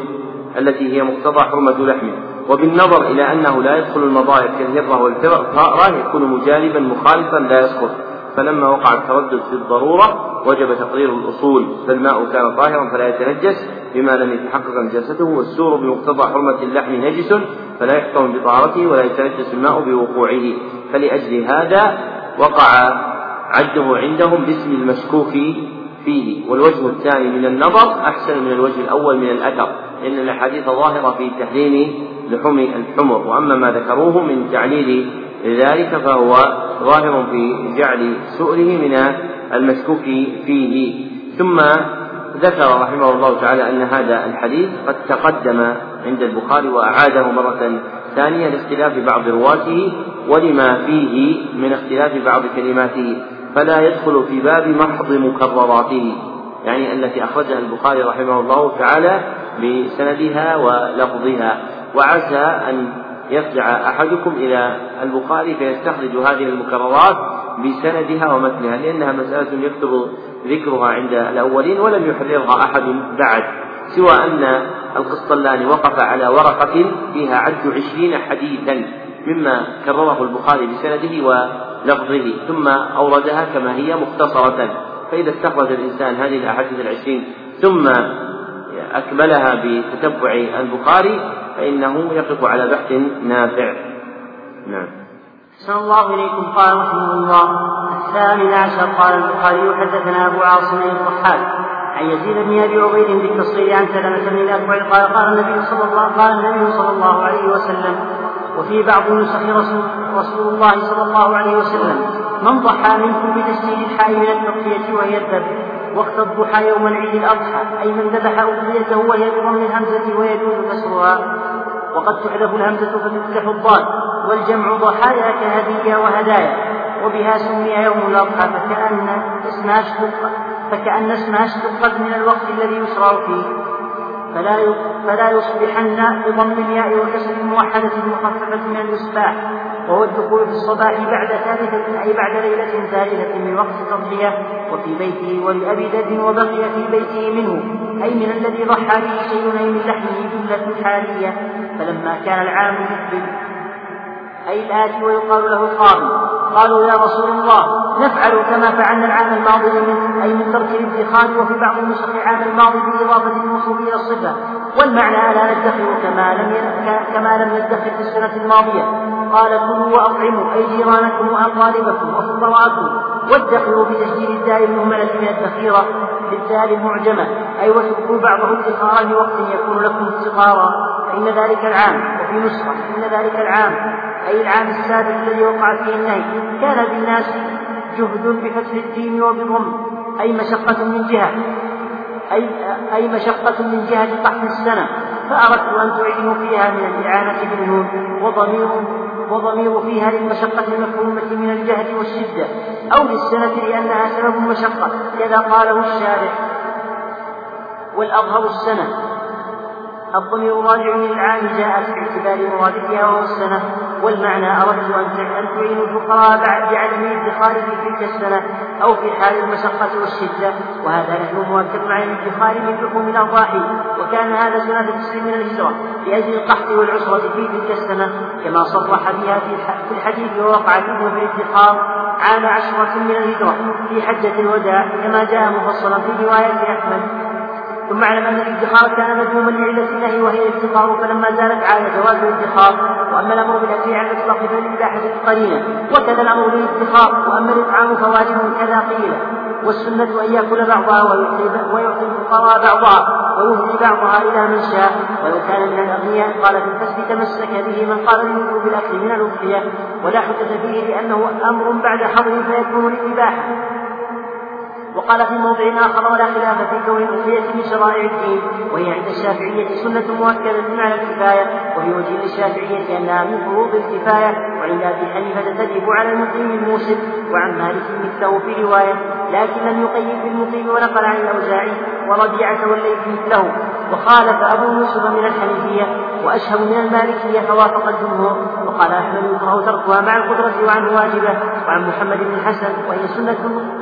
التي هي مقتضى حرمة لحمه. وبالنظر إلى أنه لا يدخل المضايق كالهرة والفأرة يكون مجانبا مخالفا لا يسقط. فلما وقع التردد في الضرورة وجب تقرير الأصول فالماء كان طاهرا فلا يتنجس بما لم يتحقق نجاسته والسور بمقتضى حرمة اللحم نجس فلا يحكم بطهارته ولا يتنجس الماء بوقوعه. فلأجل هذا وقع عده عندهم باسم المشكوك فيه. والوجه الثاني من النظر أحسن من الوجه الأول من الأثر لأن الأحاديث ظاهرة في تحريم لحوم الحمر وأما ما ذكروه من تعليل ذلك فهو ظاهر في جعل سؤله من المشكوك فيه. ثم ذكر رحمه الله تعالى أن هذا الحديث قد تقدم عند البخاري وأعاده مرة ثانية لاختلاف بعض رواته ولما فيه من اختلاف بعض كلماته. فلا يدخل في باب محض مكرراته يعني التي أخرجها البخاري رحمه الله تعالى بسندها ولفظها. وعسى أن يرجع أحدكم إلى البخاري فيستخرج هذه المكررات بسندها ومتنها لأنها مسألة يكتب ذكرها عند الأولين ولم يحررها أحد بعد سوى أن القسطلاني وقف على ورقة فيها عد عشرين حديثا مما كرره البخاري بسنده ولفظه ثم أوردها كما هي مختصرة فإذا استخرج الإنسان هذه الأحاديث العشرين ثم أكملها بتتبع البخاري فإنه يقف على بحث نافع. نعم. أحسن الله إليكم. قال رحمه الله الثامن عشر. قال البخاري حدثنا أبو عاصم الضحاك عن يزيد بن أبي عبيد بالتصغير عن سلمة بن الأكوع قال قال النبي صلى الله قال النبي صلى الله عليه وسلم وفي بعض نسخ رسول, رسول الله صلى الله عليه وسلم من ضحى منكم بتسجيل الحاء من التضحية وهي الذبح وقت الضحى يوم العيد الأضحى أي من ذبح أضحيته وهي بضم الهمزة ويجوز كسرها وقد تحذف الهمزة فتفتح الضاد والجمع ضحايا كهدية وهدايا وبها سمي يوم الأضحى فكأن اسمها أشتق فكأن اسمها أشتقت من الوقت الذي يشرع فيه. فلا فلا يصبحن بضم الياء وكسر الموحدة المخففة من الإصباح وهو الدخول في الصباح بعد ثالثة أي بعد ليلة ثالثة من وقت التضحية وفي بيته ولأبي ذر وبقي في بيته منه أي من الذي ضحى به شيء من لحمه جملة حالية. فلما كان العام يقبل أي الآتي ويقال له القاضي. قالوا يا رسول الله نفعل كما فعلنا العام الماضي من أي من ترك الادخار وفي بعض النسخ العام الماضي بإضافة الموصوف إلى الصفة. والمعنى ألا ندخر كما لم كما لم ندخر في السنة الماضية. قال كلوا وأطعموا أي جيرانكم وأقاربكم وفقراءكم. وادخروا بتسجيل الدال المهملة من الذخيرة بالدال المعجمة. أي واتركوا بعضه ادخارا لوقت يكون لكم افتقارا. فإن ذلك العام وفي نسخة إن ذلك العام. أي العام السابق الذي وقع فيه النهي كان بالناس جهد بفتح الدين وبضم أي مشقة من جهة أي أي مشقة من جهة قحط السنة. فأردت أن تعينوا فيها من الإعانة بالنون وضمير وضمير فيها للمشقة المفهومة من الجهد والشدة أو للسنة لأنها سبب مشقة كذا قاله الشارع والأظهر السنة. الضمير راجع للعام جاءت باعتبار مرادفها وهو السنة والمعنى أردت أن تعين الفقراء بعدم الادخار في تلك السنة أو في حال المشقة والشدة. وهذا نحن مؤكد عن الادخار من لحوم الأضاحي وكان هذا سنة تسع من الهجرة لأجل القحط والعسرة في تلك السنة. كما صرح بها في الحديث ووقع منه في الادخار عام عشرة من الهجرة في حجة الوداع كما جاء مفصلا في رواية أحمد. ثم اعلم ان الادخار كان مذموما لعلة النهي وهي الادخار فلما زالت عاد جواز الادخار وأما الأمر بالاكل على الإطلاق فللاباحه القرينه وكذا الأمر بالادخار وأما الإطعام فواجب كذا قيل. والسنة أن يأكل بعضها ويعطي ويعطي الفقراء بعضها ويهدي بعضها إلى من شاء. ولو كان من الأغنياء قال في الفسد تمسك به من قال بالوجوب بالأكل من الأضحية. ولا حجة فيه لأنه أمر بعد حظر فيكون للإباحة وقال في موضع آخر ولا خلاف في كون الأضحية من شرائع الدين وهي عند الشافعية سنة مؤكدة على الكفاية وفي وجه الشافعية أنها من فروض الكفاية وعند أبي حنيفة تجب على المقيم الموسم وعن مالك مثله في رواية لكن لم يقيد بالمقيم ونقل عن الأوزاعي وربيعة والليث مثله وخالف أبو يوسف من الحنيفية وأشهب من المالكية فوافق الجمهور. وقال أحمد يكره تركها مع القدرة وعنه واجبة وعن محمد بن الحسن وهي سنة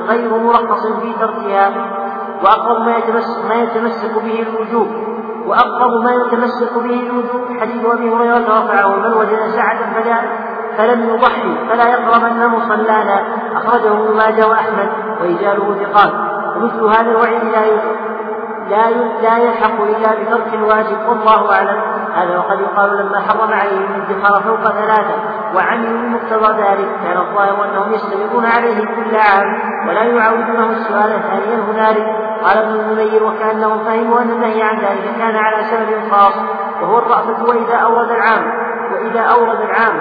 غير مرخص في تركها. وأقرب ما يتمسك, ما يتمسك به الوجوب وأقرب ما يتمسك به الوجوب حديث أبي هريرة رفعه من وجد سعة فلا فلم يضحي فلا يقربن مصلانا. أخرجه ابن ماجه وأحمد ورجاله ثقات. ومثل هذا الوعيد لا لا لا يلحق إلا بترك الواجب والله أعلم. هذا وقد يقال لما حرم عليهم الادخار فوق ثلاثة وعملوا بمقتضى ذلك. كان الظاهر أنهم يستمرون عليه كل عام ولا يعاودونه السؤال ثانيا هنالك قال ابن المنير وكأنهم فهموا أن النهي عن ذلك كان على سبب خاص وهو الرأفة وإذا أورد العام. وإذا أورد العام.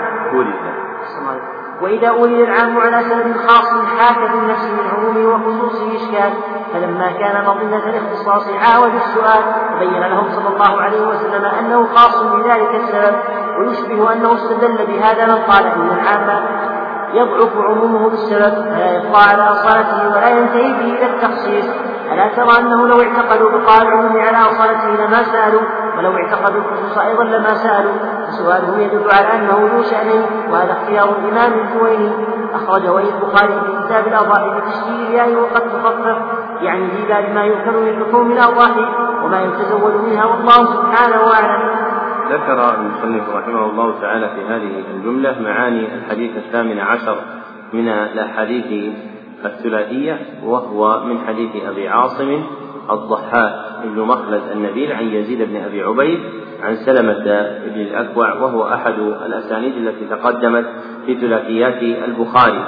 وإذا أولد العام على سبب خاص حاك في النفس من عمومه وخصوصه إشكال. فلما كان مظنة الاختصاص عاود السؤال وبين لهم صلى الله عليه وسلم أنه خاص بذلك السبب ويشبه أنه استدل بهذا من قال إن العام يضعف عمومه بالسبب فلا يبقى على أصالته ولا ينتهي به إلى التخصيص. ألا ترى أنه لو اعتقدوا بقاء العموم على أصالته لما سألوا ولو اعتقدوا الخصوص أيضا لما سألوا فسؤالهم يدل على أنه ذو شأنين وهذا اختيار الإمام الجويني. أخرجه البخاري في كتاب الأضاحي بتشكيل الياء وقد تخفف يعني باب ما يؤكل من لحوم الأضاحي وما يتزود منها والله سبحانه أعلم ذكر المصنف رحمه الله تعالى في هذه الجملة معاني الحديث الثامن عشر من الأحاديث الثلاثية وهو من حديث أبي عاصم الضحاك بن مخلد النبيل عن يزيد بن أبي عبيد عن سلمة بن الأكوع وهو أحد الأسانيد التي تقدمت في ثلاثيات البخاري.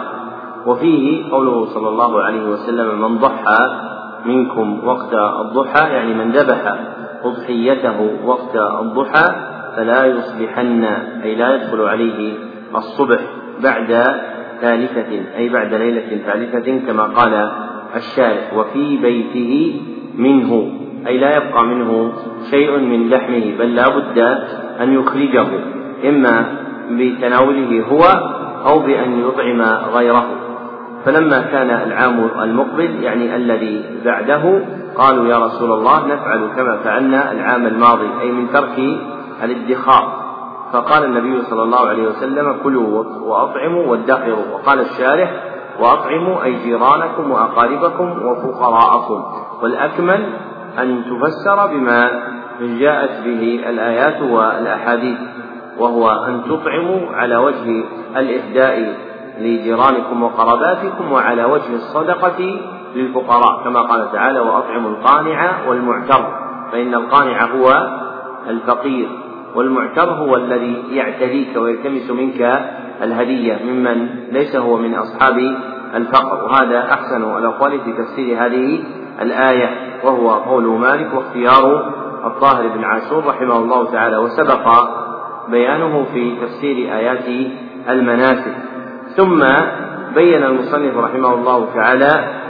وفيه قوله صلى الله عليه وسلم من ضحى منكم وقت الضحى يعني من ذبح أضحيته وقت الضحى فلا يصبحن أي لا يدخل عليه الصبح بعد ثالثة أي بعد ليلة ثالثة كما قال الشارح. وفي بيته منه أي لا يبقى منه شيء من لحمه بل لا بد أن يخرجه إما بتناوله هو أو بأن يطعم غيره. فلما كان العام المقبل يعني الذي بعده قالوا يا رسول الله نفعل كما فعلنا العام الماضي أي من ترك الادخار. فقال النبي صلى الله عليه وسلم كلوا وأطعموا وادخروا. وقال الشارح وأطعموا أي جيرانكم وأقاربكم وفقراءكم. والأكمل أن تفسر بما جاءت به الآيات والأحاديث وهو أن تطعموا على وجه الإهداء لجيرانكم وقراباتكم وعلى وجه الصدقة للفقراء كما قال تعالى وأطعموا القانع والمعتر فإن القانع هو الفقير والمعتر هو الذي يعتديك ويلتمس منك الهدية ممن ليس هو من أصحاب الفقر. وهذا أحسن الأقوال في تفسير هذه الآية وهو قول مالك واختيار الطاهر بن عاشور رحمه الله تعالى وسبق بيانه في تفسير آيات المناسك ثم بين المصنف رحمه الله تعالى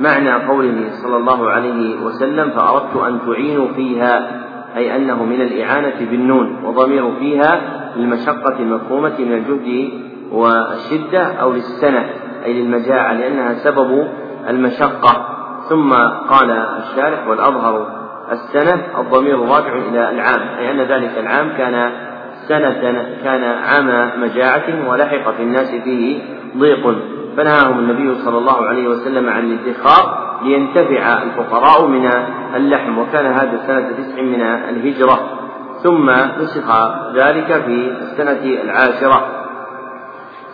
معنى قوله صلى الله عليه وسلم فأردت أن تعينوا فيها أي أنه من الإعانة بالنون وضمير فيها للمشقة المفهومة من الجهد والشدة أو للسنة أي للمجاعة لأنها سبب المشقة. ثم قال الشارح والأظهر السنة الضمير راجع إلى العام أي أن ذلك العام كان سنة كان عام مجاعة ولحق في الناس فيه ضيق. فنهاهم النبي صلى الله عليه وسلم عن الادخار لينتفع الفقراء من اللحم وكان هذا سنة تسع من الهجرة. ثم نسخ ذلك في السنة العاشرة.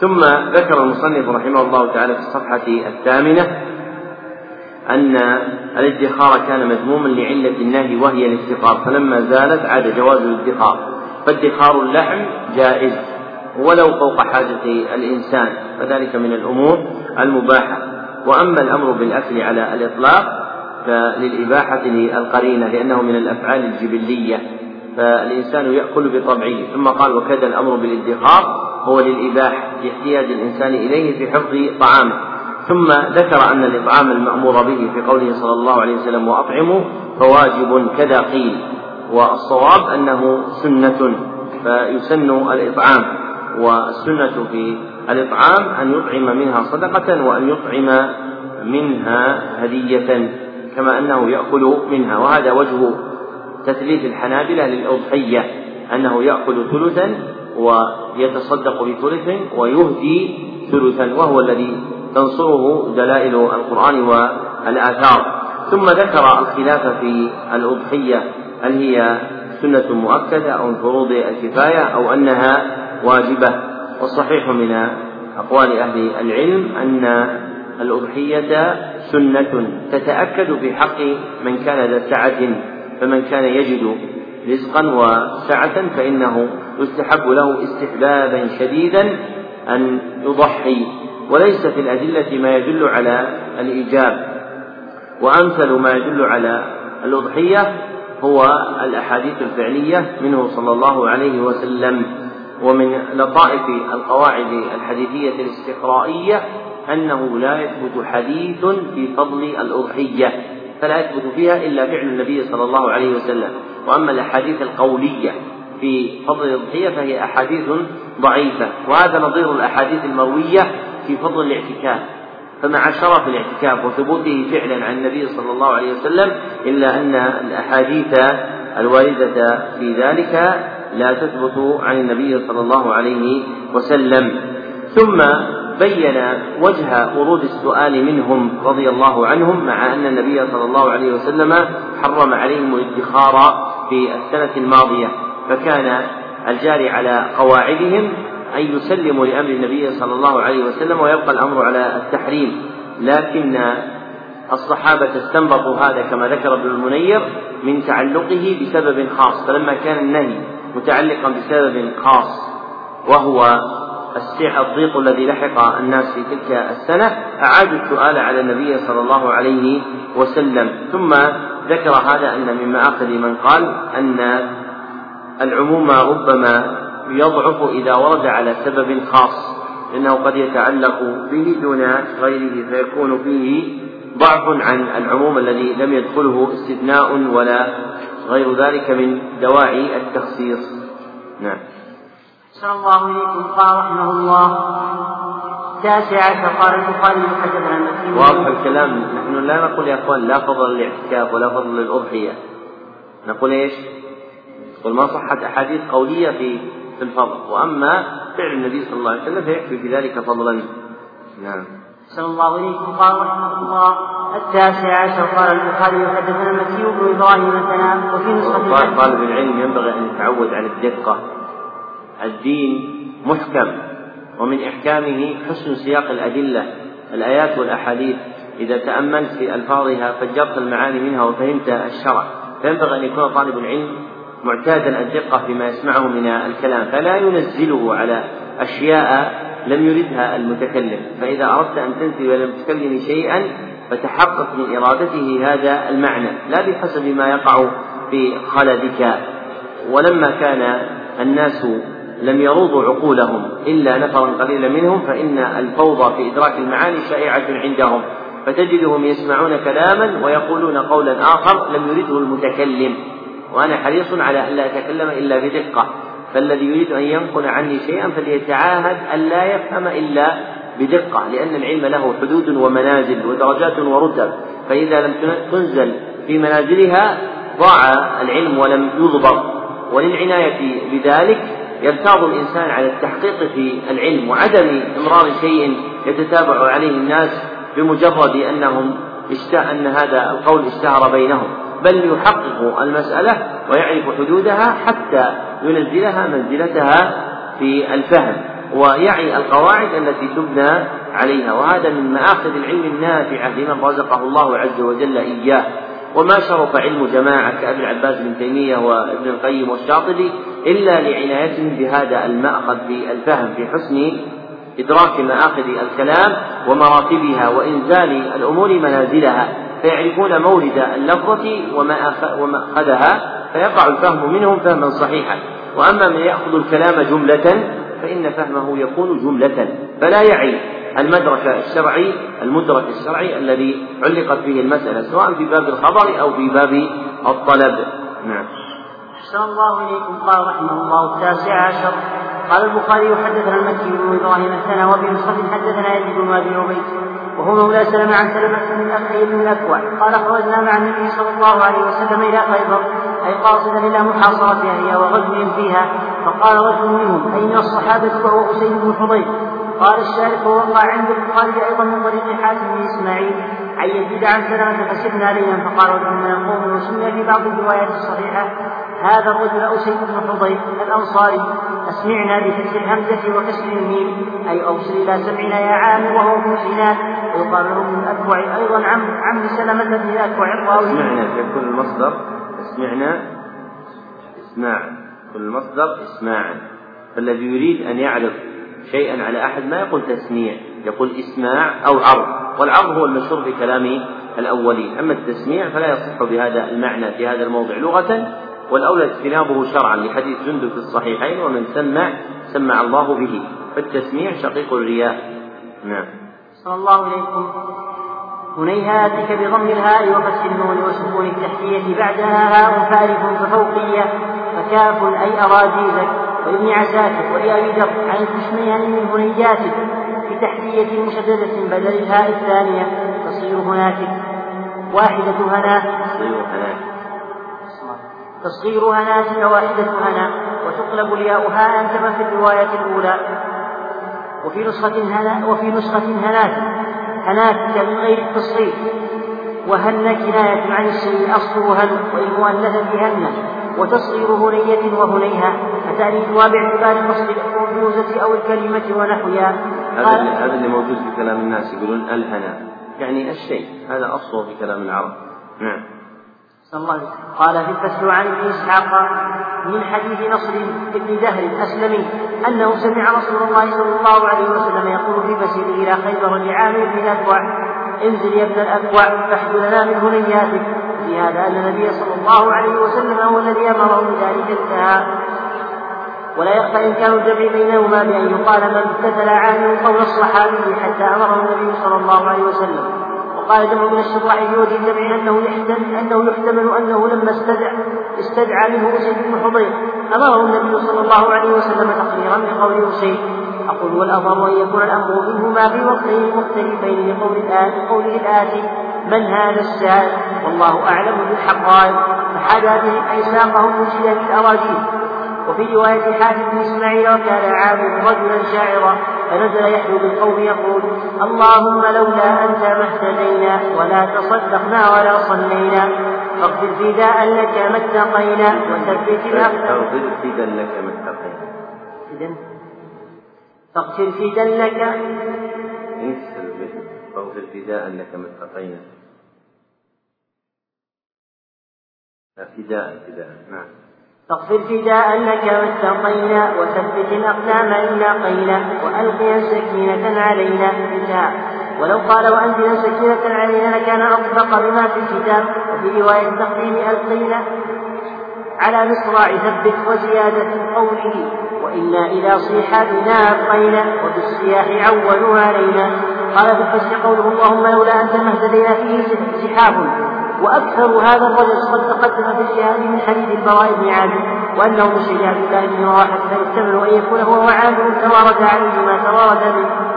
ثم ذكر المصنف رحمه الله تعالى في الصفحة الثامنة أن الادخار كان مذموما لعلة النهي وهي الافتقار فلما زالت عاد جواز الادخار. فادخار اللحم جائز ولو فوق حاجة الإنسان فذلك من الأمور المباحة. وأما الأمر بالأكل على الإطلاق فللإباحة للقرينة لأنه من الأفعال الجبلية فالإنسان يأكل بطبعه. ثم قال وكذا الأمر بالادخار هو للإباحة لاحتياج الإنسان إليه في حفظ طعامه. ثم ذكر أن الإطعام المأمور به في قوله صلى الله عليه وسلم وأطعموا فواجب كذا قيل. والصواب أنه سنة فيسن الإطعام والسنة في الإطعام أن يطعم منها صدقة وأن يطعم منها هدية كما أنه يأكل منها. وهذا وجه تثليث الحنابلة للأضحية أنه يأكل ثلثا ويتصدق بثلث ويهدي ثلثا وهو الذي تنصره دلائل القرآن والآثار. ثم ذكر الخلاف في الأضحية هل هي سنة مؤكدة أو من فروض الكفاية أو أنها واجبة؟ والصحيح من أقوال أهل العلم أن الأضحية سنة تتأكد في حق من كان ذا سعة فمن كان يجد رزقا وسعة فإنه يستحب له استحبابا شديدا أن يضحي. وليس في الأدلة ما يدل على الإيجاب. وأمثل ما يدل على الأضحية هو الأحاديث الفعلية منه صلى الله عليه وسلم ومن لطائف القواعد الحديثية الاستقرائية أنه لا يثبت حديث في فضل الأضحية فلا يثبت فيها إلا فعل النبي صلى الله عليه وسلم. وأما الأحاديث القولية في فضل الأضحية فهي أحاديث ضعيفة وهذا نظير الأحاديث المروية في فضل الاعتكاف. فمع شرف الاعتكاف وثبوته فعلا عن النبي صلى الله عليه وسلم إلا أن الأحاديث الواردة في ذلك لا تثبت عن النبي صلى الله عليه وسلم. ثم بين وجه ورود السؤال منهم رضي الله عنهم مع أن النبي صلى الله عليه وسلم حرم عليهم الادخار في السنة الماضية فكان الجاري على قواعدهم أن يسلموا لأمر النبي صلى الله عليه وسلم ويبقى الأمر على التحريم. لكن الصحابة استنبطوا هذا كما ذكر ابن المنير من تعلقه بسبب خاص. فلما كان النهي متعلقا بسبب خاص وهو الضيق الذي لحق الناس في تلك السنة أعادوا السؤال على النبي صلى الله عليه وسلم. ثم ذكر هذا أن من مآخذ من قال أن العموم ربما يضعف إذا ورد على سبب خاص إنه قد يتعلق به دون غيره فيكون فيه ضعف عن العموم الذي لم يدخله استثناء ولا غير ذلك من دواعي التخصيص. نعم. صلى الله إليكم قال رحمه الله التاسع عشر قال البخاري حدثنا واضح الكلام. نحن لا نقول يا أخوان لا فضل للاعتكاف ولا فضل للاضحيه نقول إيش؟ نقول ما صحت أحاديث قولية في في الفضل. وأما فعل النبي صلى الله عليه وسلم فيكفي في ذلك فضلا. نعم. صلى الله عليكم قال رحمه الله التاسع عشر قال البخاري حدثنا المكي بن إبراهيم مثلا وفي نسخة طالب العلم ينبغي أن يتعود على الدقة. الدين محكم ومن إحكامه حسن سياق الأدلة الآيات والأحاديث. إذا تأملت في ألفاظها فجرت المعاني منها وفهمت الشرع. فينبغي أن يكون طالب العلم معتادا الدقة فيما يسمعه من الكلام فلا ينزله على أشياء لم يردها المتكلم. فإذا أردت أن تنزل إلى المتكلم شيئا فتحقق من إرادته هذا المعنى لا بحسب ما يقع في خلدك. ولما كان الناس لم يروضوا عقولهم إلا نفرا قليلا منهم فإن الفوضى في إدراك المعاني شائعة عندهم. فتجدهم يسمعون كلاما ويقولون قولا آخر لم يرده المتكلم. وأنا حريص على أن لا أتكلم إلا بدقة. فالذي يريد أن ينقل عني شيئا فليتعاهد أن لا يفهم إلا بدقة لأن العلم له حدود ومنازل ودرجات ورتب فإذا لم تنزل في منازلها ضاع العلم ولم يضبط. وللعناية بذلك يرتاض الإنسان على التحقيق في العلم وعدم إمرار شيء يتتابع عليه الناس بمجرد أنهم أن هذا القول اشتهر بينهم. بل يحقق المسألة ويعرف حدودها حتى ينزلها منزلتها في الفهم ويعي القواعد التي تبنى عليها. وهذا من مآخذ العلم النافعة لمن رزقه الله عز وجل إياه. وما شرف علم جماعة كأبي العباس بن تيمية وابن القيم والشاطبي إلا لعنايتهم بهذا المأخذ في الفهم في حسن إدراك مآخذ الكلام ومراتبها وإنزال الأمور منازلها. فيعرفون مورد اللفظة ومأخذها فيقع الفهم منهم فهما صحيحا. وأما من يأخذ الكلام جملة فإن فهمه يكون جملة فلا يعي المدرك الشرعي المدرك الشرعي الذي علقت به المسألة سواء في باب الخبر أو في باب الطلب. نعم. أحسن الله إليكم. قال رحمه الله التاسع عشر. قال البخاري حدثنا المكي بن إبراهيم الثنا وفي نسخة حدثنا يزيد بن أبي وهو مولى سلمة عن سلمة بن أخي بن الأكوع. قال خرجنا مع النبي صلى الله عليه وسلم إلى خيبر أي قاصدا إلى محاصرة أهلها وغزو فيها. فقال رجل منهم أي من الصحابة وهو حسين بن حضير قال الشارح ووقع عند البخاري أيضا من طريق حاتم بن إسماعيل. عن يزيد عن سلمة فسرنا ليلا فقال رجل من القوم وسمي في بعض الروايات الصحيحة. هذا الرجل أسيد بن حضير الأنصاري. أسمعنا بفتح الهمزة وكسر الميم أي أوصل إلى سمعنا يا عام وهو سنان ويقال له ابن الأكوع أيضا عم عم سلمة بن الأكوع الراوي اسمعنا في كل مصدر اسمعنا إسماع. كل مصدر اسماعا فالذي يريد أن يعرف شيئا على أحد ما يقول تسميع يقول إسماع أو عرض. والعرض هو المشهور في كلام الأولين. أما التسميع فلا يصح بهذا المعنى في هذا الموضع. لغة والأولى اجتنابه شرعا لحديث جندب في الصحيحين ومن سمع سمع الله به. فالتسميع شقيق الرياء. نعم. صلى الله عليكم. هنيهاتك بضم الهاء وفتح النون وسكون التحتية بعدها هاء فارف ففوقية فكاف أي أراجيزك. وابن عساكر ولأبي ذر عن الكشميهان من هنياتك بتحتية مشددة بدل الهاء الثانية. تصير هناك. واحدة هنا. تصير هناك. تصغير هناتك واحدة هنا وتقلب الياء هاء كما في الرواية الأولى. وفي نسخة هنا وفي نسخة هنات هناتك من غير التصغير. وهن كناية عن الشيء أصله هن والمؤنثة هن وتصغير هنية وهنيها. فتأليفها باعتبار قصد الأنفوزة أو الكلمة ونحوها. هذا هذا اللي موجود في كلام الناس يقولون ألهنا. يعني الشيء هذا أصله في كلام العرب. نعم. الله قال في الفتح عن ابن إسحاق من حديث نصر بن دهر الأسلمي أنه سمع رسول الله صلى الله عليه وسلم يقول في مسيره إلى خيبر لعامر بن الاكوع انزل يا ابن الأكوع فاحد لنا من هنياتك في هذا أن النبي صلى الله عليه وسلم هو الذي أمره بذلك انتهى. ولا يخفى إمكان الجمع بينهما بأن يقال من امتثل عامل قول الصحابي حتى أمره النبي صلى الله عليه وسلم. وقال جمع من الشراح في وجه الجمع أنه يحتمل أنه يحتمل أنه لما استدعى استدعى منه أسيد بن حضير. أمره النبي صلى الله عليه وسلم تقريرا بقول أسيد. أقول والأظهر أن يكون الأمر منهما في وقتين مختلفين لقول الآن قوله الآتي من هذا السائل؟ والله أعلم بالحقائق. فحدا بهم أي ساقهم من شدة الأراجيل وفي رواية حاتم بن إسماعيل وكان عامر رجلا شاعرا. فنزل يحلو بالقوم يقول اللهم لولا أنت ما اهتدينا ولا تصدقنا ولا صلينا. فاغفر فداء لك ما اتقينا وثبت فاغفر فدا لك ما اتقينا. فاغفر فدا لك. فاغفر فداء لك ما اتقينا. فداء فداء. نعم. فاغفر فداء لك واتقينا وثبت الأقدام إن لاقينا وألقيا سكينة علينا انتهى ولو قال وأنزلا سكينة علينا لكان أطبق بما في الكتاب. وفي رواية تقديم ألقينا على مصراع ثبت وزيادة قوله وإنا إلى صيحاتنا أبقينا وبالصياح عولوا علينا. قال الفسح قوله اللهم لولا أنت ما اهتدينا فيه سحاب وأكثر هذا الرجل قد تقدم في الجهاد من حديث البراء بن عازب وأنه من شجاع الله بن رواحة فيحتمل أن يكون هو وعازب توارد عليه ما توارد منه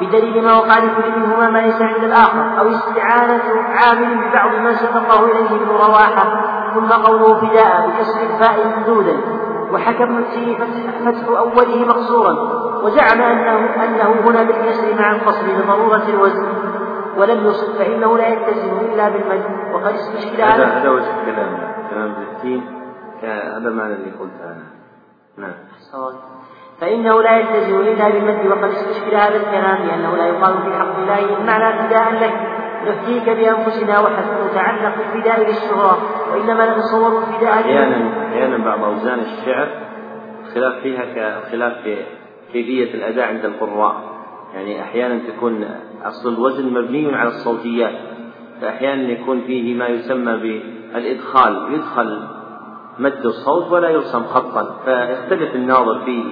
بدليل ما وقع لكل منهما ما ليس عند الآخر أو استعانة عامل ببعض ما سبقه إليه ابن رواحة ثم قوله فداء بكسر الفاء ممدودا وحكى ابن فتح أوله مقصورا وزعم أنه أنه هنا بالكسر مع القصر لضرورة الوزن. ولم يصب فإنه لا يلتزم إلا بالمد وقد استشكل هذا هذا وجه كلام كلام بالتين هذا المعنى اللي قلته أنا نعم فإنه لا يلتزم إلا بالمد وقد استشكل هذا الكلام لأنه لا يقال في حق الله المعنى فداء لك نفديك بأنفسنا وحسن تعلق الفداء للشهرة وإنما نتصور الفداء أحيانا أحيانا بعض أوزان الشعر خلاف فيها كخلاف في كيفية الأداء عند القراء. يعني أحيانا تكون أصل الوزن مبني على الصوتيات فأحيانا يكون فيه ما يسمى بالإدخال يدخل مد الصوت ولا يرسم خطا فيختلف الناظر فيه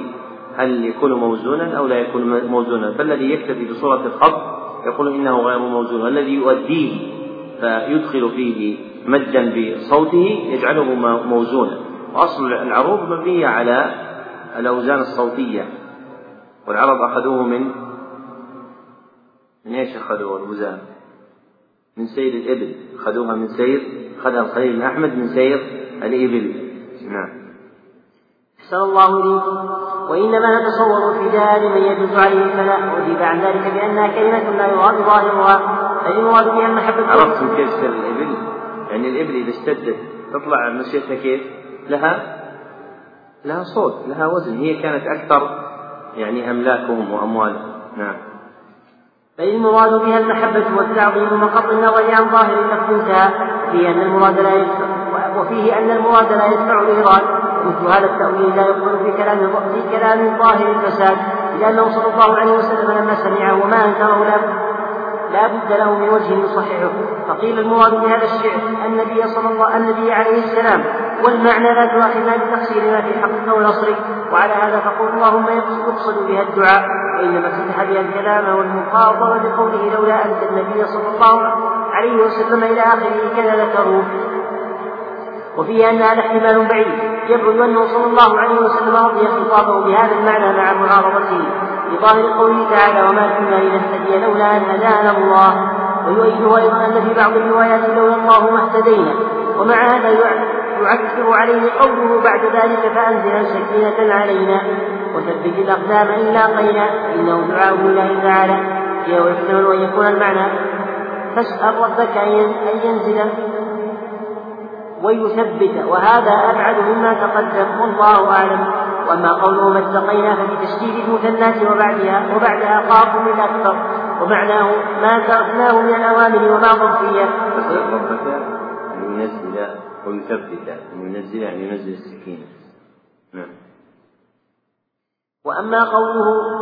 هل يكون موزونا أو لا يكون موزونا. فالذي يكتفي بصورة الخط يقول إنه غير موزون والذي يؤديه فيدخل فيه مدا بصوته يجعله موزونا. وأصل العروض مبنية على الأوزان الصوتية والعرب أخذوه من من إيش اخذوا الوزان؟ من سير الإبل. اخذوها من سير اخذها الخليل بن أحمد من سير الإبل. نعم. أحسن الله إليكم وإنما نتصور الفداء لمن يجوز عليه الفلاح. وأجيب عن ذلك بأنها كلمة لا يراد ظاهرها. بل يراد بها المحبة عرفتم كيف سير الإبل؟ يعني الإبل إذا اشتدت تطلع مشيتها كيف؟ لها لها صوت لها وزن. هي كانت أكثر يعني أملاكهم وأموالهم. نعم. فالمراد بها المحبة والتعظيم وقط النظر عن ظاهر انتهى. فيه أن المراد لا يدفع وفيه أن المراد لا يدفع الإيراد. مثل هذا التأويل لا يقول في كلام في كلام ظاهر الفساد لأنه صلى الله عليه وسلم لما سمعه وما أنكره لا لا بد له من وجه يصححه. فقيل المراد بهذا الشعر النبي صلى الله النبي عليه السلام والمعنى لا تؤاخذنا بتقصير ما في حقك ونصرك وعلى هذا فقل اللهم يقصد بها الدعاء وإنما افتتح بها الكلام والمخاطبة بقوله لولا أنت النبي صلى الله عليه وسلم إلى آخره كذا ذكروه وفيه أن هذا احتمال بعيد يبعد أنه صلى الله عليه وسلم رضي خطابه بهذا المعنى مع معارضته بظاهر قوله تعالى وما كنا لنهتدي لولا أن هدانا الله. ويؤيده أيضا أن في بعض الروايات لولا الله ما اهتدينا. ومع هذا يعكر عليه قوله بعد ذلك فأنزل سكينة علينا وثبت الأقدام إن لاقينا إنه دعاء الله تعالى. ويحتمل أن يكون المعنى. فاسأل ربك أن ينزل ويثبت. وهذا أبعد مما تقدم. والله أعلم. وأما قوله ما اتقينا تشديد المثنات وبعدها وبعدها قاف من أكثر ومعناه ما تركناه من الأوامر وما ربك أن ويثبت أن ينزل يعني ينزل السكينة. نعم. وأما قوله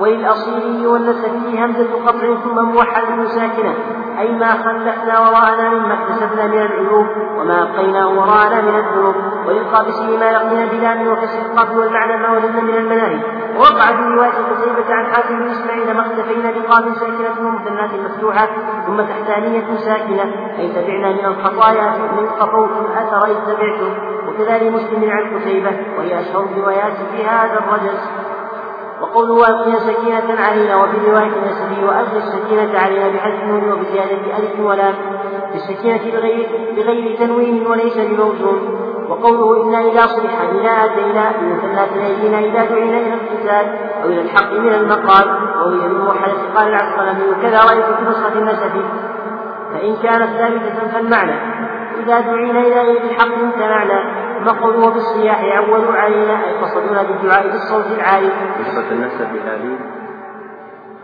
وللأصيلي والنسبي همزة قطع ثم موحد ساكنة أي ما خلفنا وراءنا مما اكتسبنا من العيوب وما أبقيناه وراءنا من الذنوب وللقابسي ما لقينا بلام القبل والمعنى ما وجدنا من المناهي ووقع في رواية قتيبة عن حاتم بن إسماعيل ما اختفينا بقاب ساكنة ومثنات مفتوحة ثم تحتانية ساكنة. أي تبعنا من الخطايا من خطوتم أثر إذ تبعتم وكذلك مسلم عن قتيبة وهي أشهر الروايات في هذا الرجس. وقوله والقيا سكينة علينا وفي رواية النسبي وألقي السكينة علينا بحذف النون وبزيادة ألف ولام بالسكينة بغير بغير تنوين وليس بموزون. وقوله إنا إذا صلحنا آتينا بمثلات أيدينا إذا دعينا إلى القتال أو إلى الحق من المقال وهي من موحدة قال العسقلاني وكذا رأيت في نسخة النسبي فإن كانت ثابتة فالمعنى. إذا دعينا إلى الحق امتنعنا وقوله بالصياح عولوا علينا أي قصدونا بالدعاء بالصوت العالي. قصة النسب هذه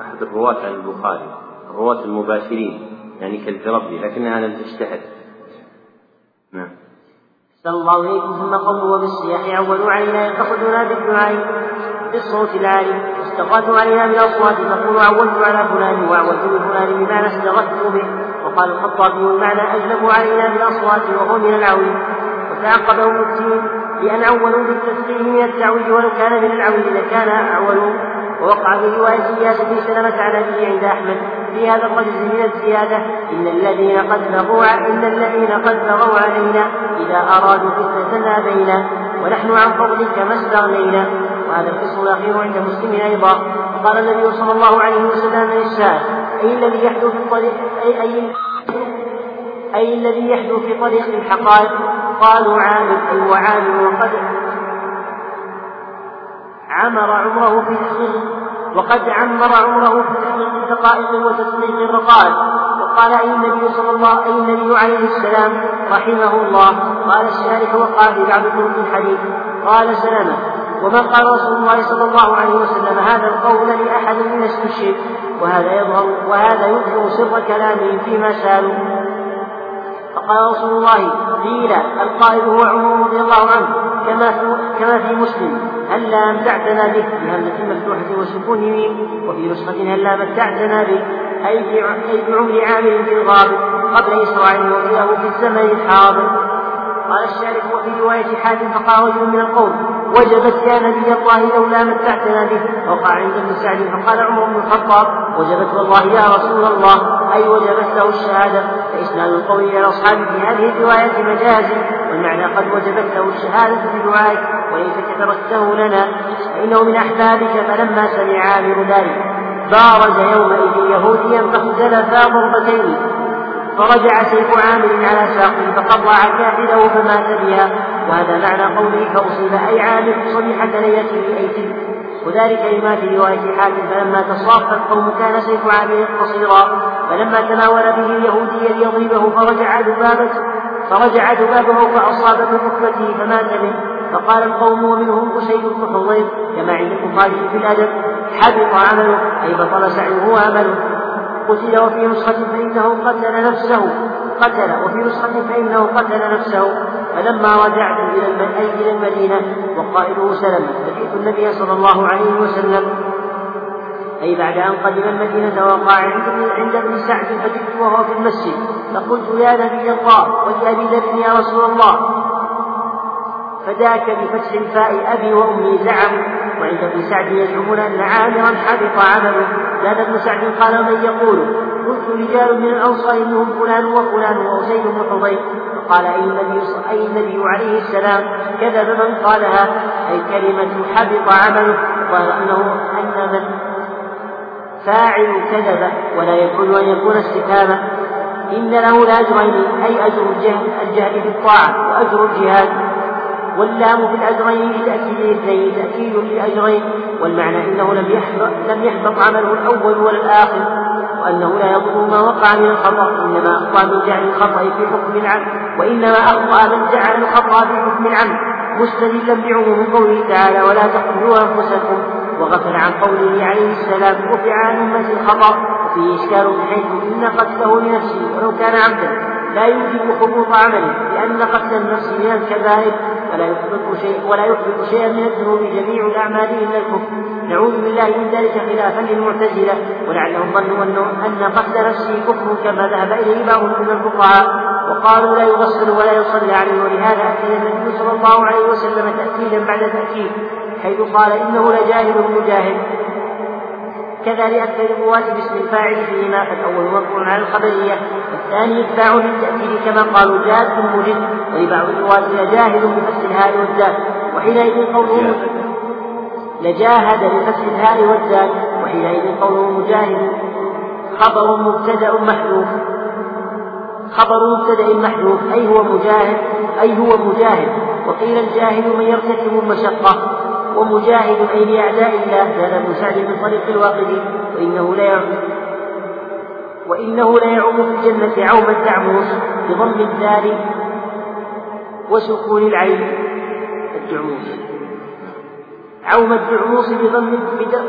أحد الرواة عن البخاري الرواة المباشرين يعني كالفربي لكنها لم تشتهر. نعم. صلى الله إليكم ثم قوله وبالصياح عولوا علينا يقصدنا بالدعاء بالصوت العالي استغاثوا علينا بالأصوات فقولوا عولت على فلان وعولت بفلان بمعنى استغثت به وقال الخطابي المعنى أجلبوا علينا بالأصوات وهو من العويل وتعقبه الدين بأن عولوا بالتسليم من التعويل ولو كان من العويل لكان أعولوا ووقع في رواية إياس بن سلمة عن أبيه عند أحمد في هذا الرجز من الزيادة إن الذين قد بغوا إن الذين قد بغوا علينا إذا أرادوا فتنة أبينا ونحن عن فضلك ما استغنينا. وهذا القسم الأخير عند مسلم أيضا. وقال النبي صلى الله عليه وسلم للسائل أي الذي يحدث في الطريق أي أي أي الذي يحدث في طريق الحقائق؟ قالوا عامل أي وعامل وقد عمر عمره في تحقيق وقد عمر عمره في تحقيق الدقائق وتصديق الرقائق وقال أي النبي صلى الله أي النبي عليه السلام رحمه الله؟ قال الشارح وقال في بعض طرق الحديث. قال سلامة. وما قال رسول الله صلى الله عليه وسلم؟ هذا القول لأحد من الشرك. وهذا يظهر وهذا يظهر سر كلامهم فيما سالوا فقال رسول الله قيل القائل هو عمر رضي الله عنه كما كما في مسلم. هلا متعتنا به بهمزة مفتوحة وسكون ميم وفي نسخة هلا متعتنا به أي بعمر عامر في الغابر قبل إسرائيل وقيله في الزمن الحاضر. قال الشارح وفي رواية حاتم فقال رجل من القوم وجبت يا نبي الله لولا متعتنا به. وقع عند ابن سعد فقال عمر بن الخطاب وجبت والله يا رسول الله أي وجبت له الشهادة. فإسناد القول إلى الأصحاب في هذه الرواية مجاز والمعنى قد وجبت له الشهادة بدعائك وليس كتركته لنا فإنه من أحبابك فلما سمع عامر ذلك بارز يومئذ يهوديا فاختلفا ضربتين. فرجع سيف عامر على ساقه فقطع كاحله فمات بها. وهذا معنى قوله فأصيب أي عامر صبيحة ليلته أي تلك وذلك لما في رواية حاتم فلما تصاف القوم كان سيف عامر قصيرا فلما تناول به اليهودي ليضربه فرجع ذبابة فرجع ذبابه فأصاب بركبته فمات به. فقال القوم ومنهم أسيد بن حضير كما عند البخاري في الأدب حبط عمله أي بطل سعيه وعمله قتل وفي نسخة فإنه قتل نفسه. قتل وفي نسخة فإنه قتل نفسه فلما رجعت إلى المدينة وقائله سلم فجئت النبي صلى الله عليه وسلم أي بعد أن قدم المدينة وقع عند ابن سعد فجئت وهو في المسجد فقلت يا نبي الله ولأبي ذر يا رسول الله. فذاك بفتح الفاء أبي وأمي زعموا وعند ابن سعد يزعمون أن عامرا حبط عمله. زاد ابن سعد قال من يقول؟ قلت رجال من الأنصار منهم فلان وفلان وأسيد بن حضير. فقال أي النبي أي النبي عليه السلام؟ كذب من قالها أي كلمة حبط عمله قال أنه أن من فاعل كذب ولا يكون أن يكون استفهاما. إن له لأجرين أي أجر الجهل الجهل بالطاعة وأجر الجهاد. واللام في الأجرين لتأكيد الاثنين تأكيد للأجرين والمعنى إنه لم يحبط لم يحبط عمله الأول ولا الآخر. وأنه لا يضر ما وقع من الخطأ إنما أخطأ من جعل الخطأ في حكم العمد وإنما أخطأ من جعل الخطأ في حكم العمد مستدلا بعموم قوله تعالى ولا تقتلوا أنفسكم. وغفل عن قوله عليه السلام رفع عن أمة الخطأ. وفيه إشكال بحيث إن قتله لنفسه ولو كان عبدا. لا يوجب حبوط عمله لأن قتل النفس من الكبائر ولا يحبط شيء ولا يحبط شيئا من الذنوب جميع الأعمال إلا الكفر. نعوذ بالله من ذلك خلافا للمعتزلة ولعلهم ظنوا أن قتل نفسه كفر كما ذهب إليه بعض من الفقهاء وقالوا لا يغسل ولا يصلى عليه ولهذا أكد النبي صلى الله عليه وسلم تأكيدا بعد تأكيد حيث قال إنه لجاهل مجاهد. كذا لأكثر الرواة باسم الفاعل فيهما فالأول مرفوع على الخبرية والثاني اتباع للتأكيد كما قالوا جاد مجد ولبعض الرواة لجاهد بفتح الهاء والدال وحينئذ قوله لجاهد بفتح الهاء والدال وحينئذ قوله مجاهد. خبر مبتدأ محذوف. خبر مبتدأ محذوف أي هو مجاهد أي هو مجاهد. وقيل الجاهل من يرتكب المشقة. ومجاهد أي لأعداء الله. زاد ابن سعد من طريق الواقدي وإنه لا وإنه لا يعم في الجنة عوم الدعموس بضم الدال وسكون العين الدعموس. عوم الدعموس بضم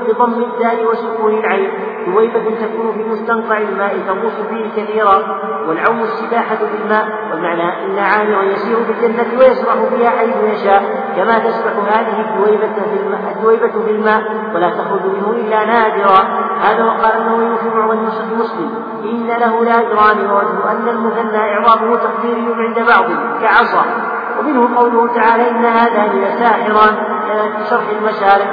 بضم الدال وسكون العين ذويبة تكون في مستنقع الماء تغوص فيه كثيرا والعوم السباحة بالماء والمعنى أن عامرا يسير في الجنة ويسرح فيها حيث يشاء كما تسبح هذه الدويبة في الماء الدويبة في الماء ولا تخرج منه إلا نادرا. هذا وقال أنه يوفي بعض المسلم إن له لأجران ووجه أن المثنى إعرابه تقديري عند بعض كعصا. ومنه قوله تعالى إن هذان لساحران في شرح المشارع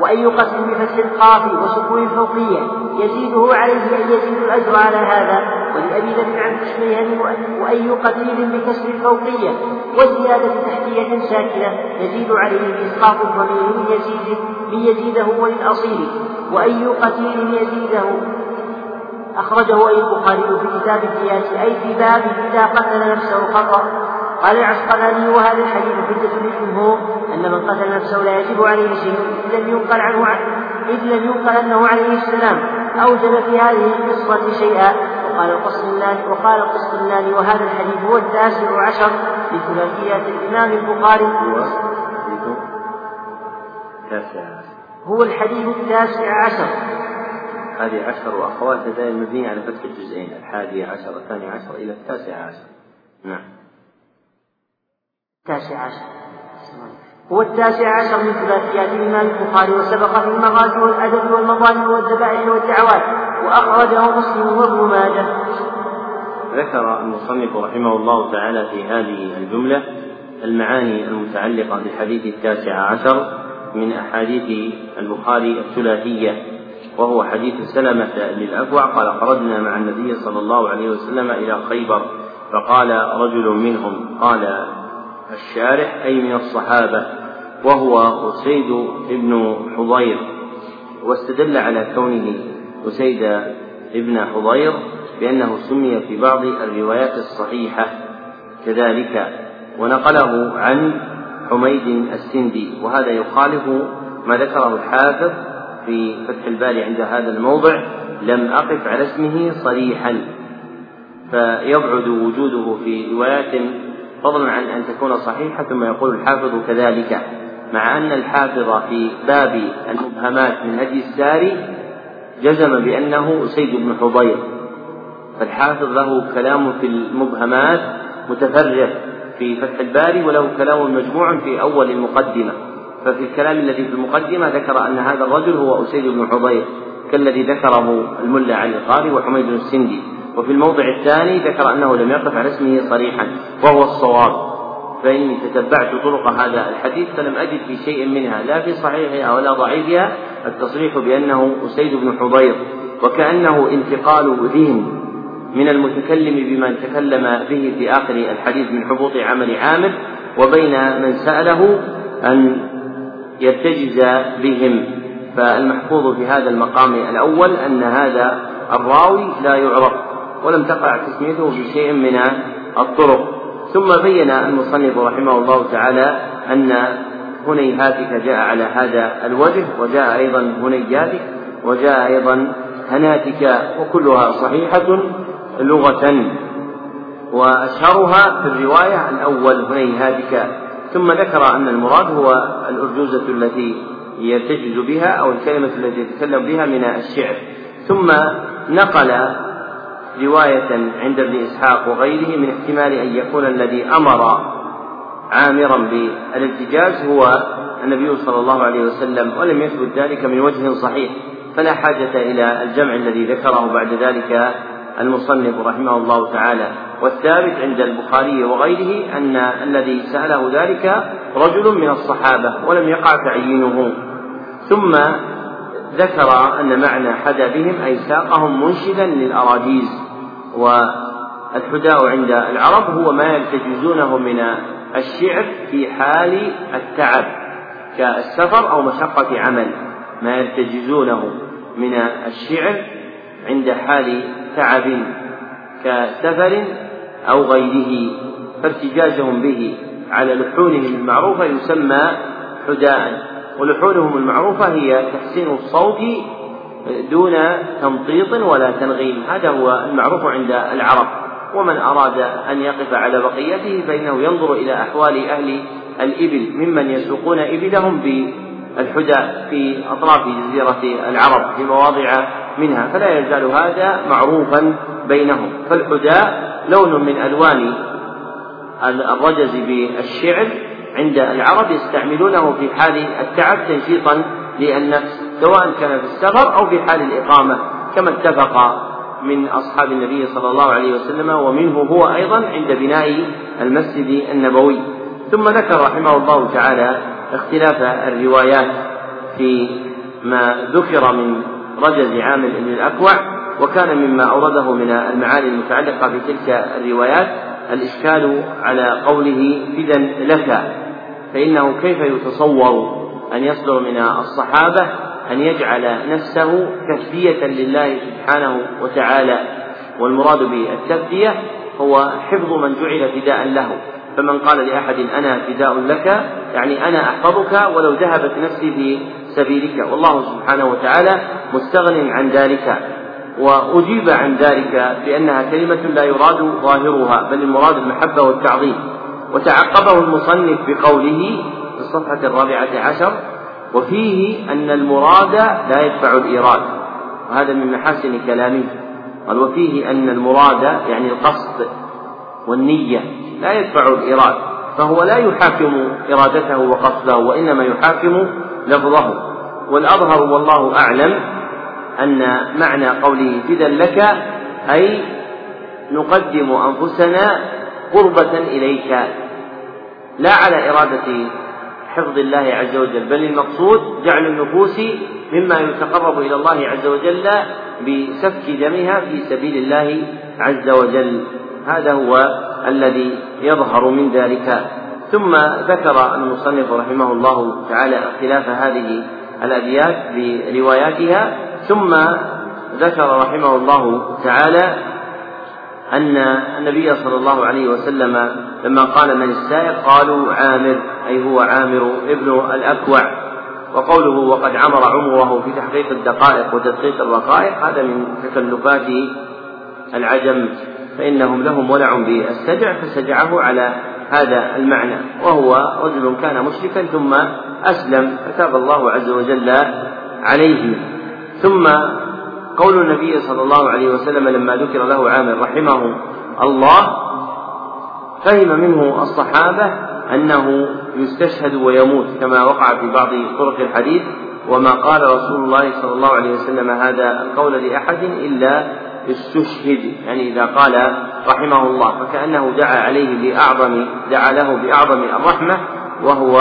وأي قسم بفتح القاف وسكون الفوقية يزيده عليه أن يزيد الأجر على هذا ولأبي ذر عن كشميهن وأي قتيل بكسر الفوقية وزيادة تحتية ساكنة يزيد عليه بإسقاط الضمير من يزيد من يزيده وللأصيل. وأي قتيل يزيده أخرجه أي البخاري في كتاب القياس أي في باب إذا قتل نفسه خطأ. قال العسقلاني وهذا الحديث حجة للجمهور أن من قتل نفسه لا يجب عليه شيء إذ لم ينقل عنه إذ لم ينقل أنه عليه السلام أوجب في هذه القصة شيئا. وقال القسطلاني وقال القسطلاني وهذا الحديث هو التاسع عشر من ثلاثيات الإمام البخاري. هو الحديث التاسع عشر. هذه عشر وأخواتها دائما مبنية على فتح الجزئين الحادي عشر الثاني عشر إلى التاسع عشر. نعم. التاسع عشر هو التاسع عشر من ثلاثيات الإمام البخاري وسبق في المغازي والأدب والمظالم والذبائح والدعوات وأخرجه مسلم وابن ماجه. ذكر المصنف رحمه الله تعالى في هذه الجملة المعاني المتعلقة بالحديث التاسع عشر من أحاديث البخاري الثلاثية وهو حديث سلمة للأكوع قال خرجنا مع النبي صلى الله عليه وسلم إلى خيبر فقال رجل منهم قال الشارح أي من الصحابة وهو أسيد بن حضير. واستدل على كونه أسيد بن حضير بأنه سمي في بعض الروايات الصحيحة كذلك ونقله عن حميد السندي. وهذا يخالف ما ذكره الحافظ في فتح الباري عند هذا الموضع لم أقف على اسمه صريحا. فيبعد وجوده في روايات فضلا عن أن تكون صحيحة ثم يقول الحافظ كذلك مع أن الحافظ في باب المبهمات من هدي الساري جزم بأنه أسيد بن حضير. فالحافظ له كلام في المبهمات متفرغ في فتح الباري وله كلام مجموع في أول المقدمة. ففي الكلام الذي في المقدمة ذكر أن هذا الرجل هو أسيد بن حضير كالذي ذكره الملا علي القاري وحميد السندي. وفي الموضع الثاني ذكر أنه لم يقف على اسمه صريحا وهو الصواب. فإني تتبعت طرق هذا الحديث فلم أجد في شيء منها لا في صحيحها ولا ضعيفها. التصريح بأنه أسيد بن حضير وكأنه انتقال ذهن من المتكلم بما تكلم به في آخر الحديث من حبوط عمل عامر وبين من سأله أن يرتجز بهم. فالمحفوظ في هذا المقام الأول أن هذا الراوي لا يعرف. ولم تقع تسميته في شيء من الطرق. ثم بين المصنف رحمه الله تعالى أن هنيهاتك جاء على هذا الوجه وجاء أيضا هنياتك وجاء أيضا هناتك وكلها صحيحة لغة. وأشهرها في الرواية الأول هنيهاتك. ثم ذكر أن المراد هو الأرجوزة التي يرتجز بها أو الكلمة التي يتكلم بها من الشعر. ثم نقل رواية عند ابن إسحاق وغيره من احتمال أن يكون الذي أمر عامرا بالالتجاج هو النبي صلى الله عليه وسلم ولم يثبت ذلك من وجه صحيح. فلا حاجة إلى الجمع الذي ذكره بعد ذلك المصنف رحمه الله تعالى. والثابت عند البخاري وغيره أن الذي سأله ذلك رجل من الصحابة ولم يقع تعيينه. ثم ذكر أن معنى حدا بهم أي ساقهم منشدا للأراجيز. والحداء عند العرب هو ما يلتجزونه من الشعر في حال التعب كالسفر أو مشقة عمل ما يلتجزونه من الشعر عند حال تعب كسفر أو غيره فارتجاجهم به على لحونهم المعروفة يسمى حداء ولحونهم المعروفة هي تحسين الصوت دون تمطيط ولا تنغيم. هذا هو المعروف عند العرب. ومن أراد أن يقف على بقيته فإنه ينظر إلى أحوال أهل الإبل ممن يسوقون إبلهم بالحدى في أطراف جزيرة العرب في مواضع منها. فلا يزال هذا معروفا بينهم. فالحدى لون من ألوان الرجز بالشعر. عند العرب يستعملونه في حال التعب تنشيطا للنفس. سواء كان في السفر أو في حال الإقامة كما اتفق من أصحاب النبي صلى الله عليه وسلم ومنه هو أيضا عند بناء المسجد النبوي. ثم ذكر رحمه الله تعالى اختلاف الروايات في ما ذكر من رجز عامل بن الأكوع وكان مما أورده من المعاني المتعلقة بتلك الروايات الإشكال على قوله فدا لك فإنه كيف يتصور أن يصدر من الصحابة أن يجعل نفسه تفدية لله سبحانه وتعالى والمراد بالتفدية هو حفظ من جعل فداء له. فمن قال لأحد أنا فداء لك يعني أنا أحفظك ولو ذهبت نفسي في سبيلك. والله سبحانه وتعالى مستغن عن ذلك وأجيب عن ذلك بأنها كلمة لا يراد ظاهرها بل المراد المحبة والتعظيم. وتعقبه المصنف بقوله في الصفحة الرابعة عشر وفيه أن المراد لا يدفع الإيراد وهذا من محاسن كلامه. قال وفيه أن المراد يعني القصد والنية لا يدفع الإيراد فهو لا يحاكم إرادته وقصده وإنما يحاكم لفظه. والأظهر والله أعلم أن معنى قوله فدا لك أي نقدم أنفسنا قربة إليك لا على إرادة حفظ الله عز وجل بل المقصود جعل النفوس مما يتقرب إلى الله عز وجل بسفك دمها في سبيل الله عز وجل. هذا هو الذي يظهر من ذلك. ثم ذكر المصنف رحمه الله تعالى اختلاف هذه الأبيات برواياتها ثم ذكر رحمه الله تعالى أن النبي صلى الله عليه وسلم لما قال من السائق قالوا عامر أي هو عامر ابن الأكوع. وقوله وقد عمر عمره في تحقيق الدقائق وتدقيق الرقائق هذا من تكلفات العجم. فإنهم لهم ولع بالسجع فسجعه على هذا المعنى. وهو رجل كان مشركا ثم أسلم فتاب الله عز وجل عليه. ثم قول النبي صلى الله عليه وسلم لما ذكر له عامر رحمه الله فهم منه الصحابة أنه يستشهد ويموت كما وقع في بعض طرق الحديث وما قال رسول الله صلى الله عليه وسلم هذا القول لأحد إلا استشهد يعني إذا قال رحمه الله فكأنه دعا عليه بأعظم دعا له بأعظم الرحمة وهو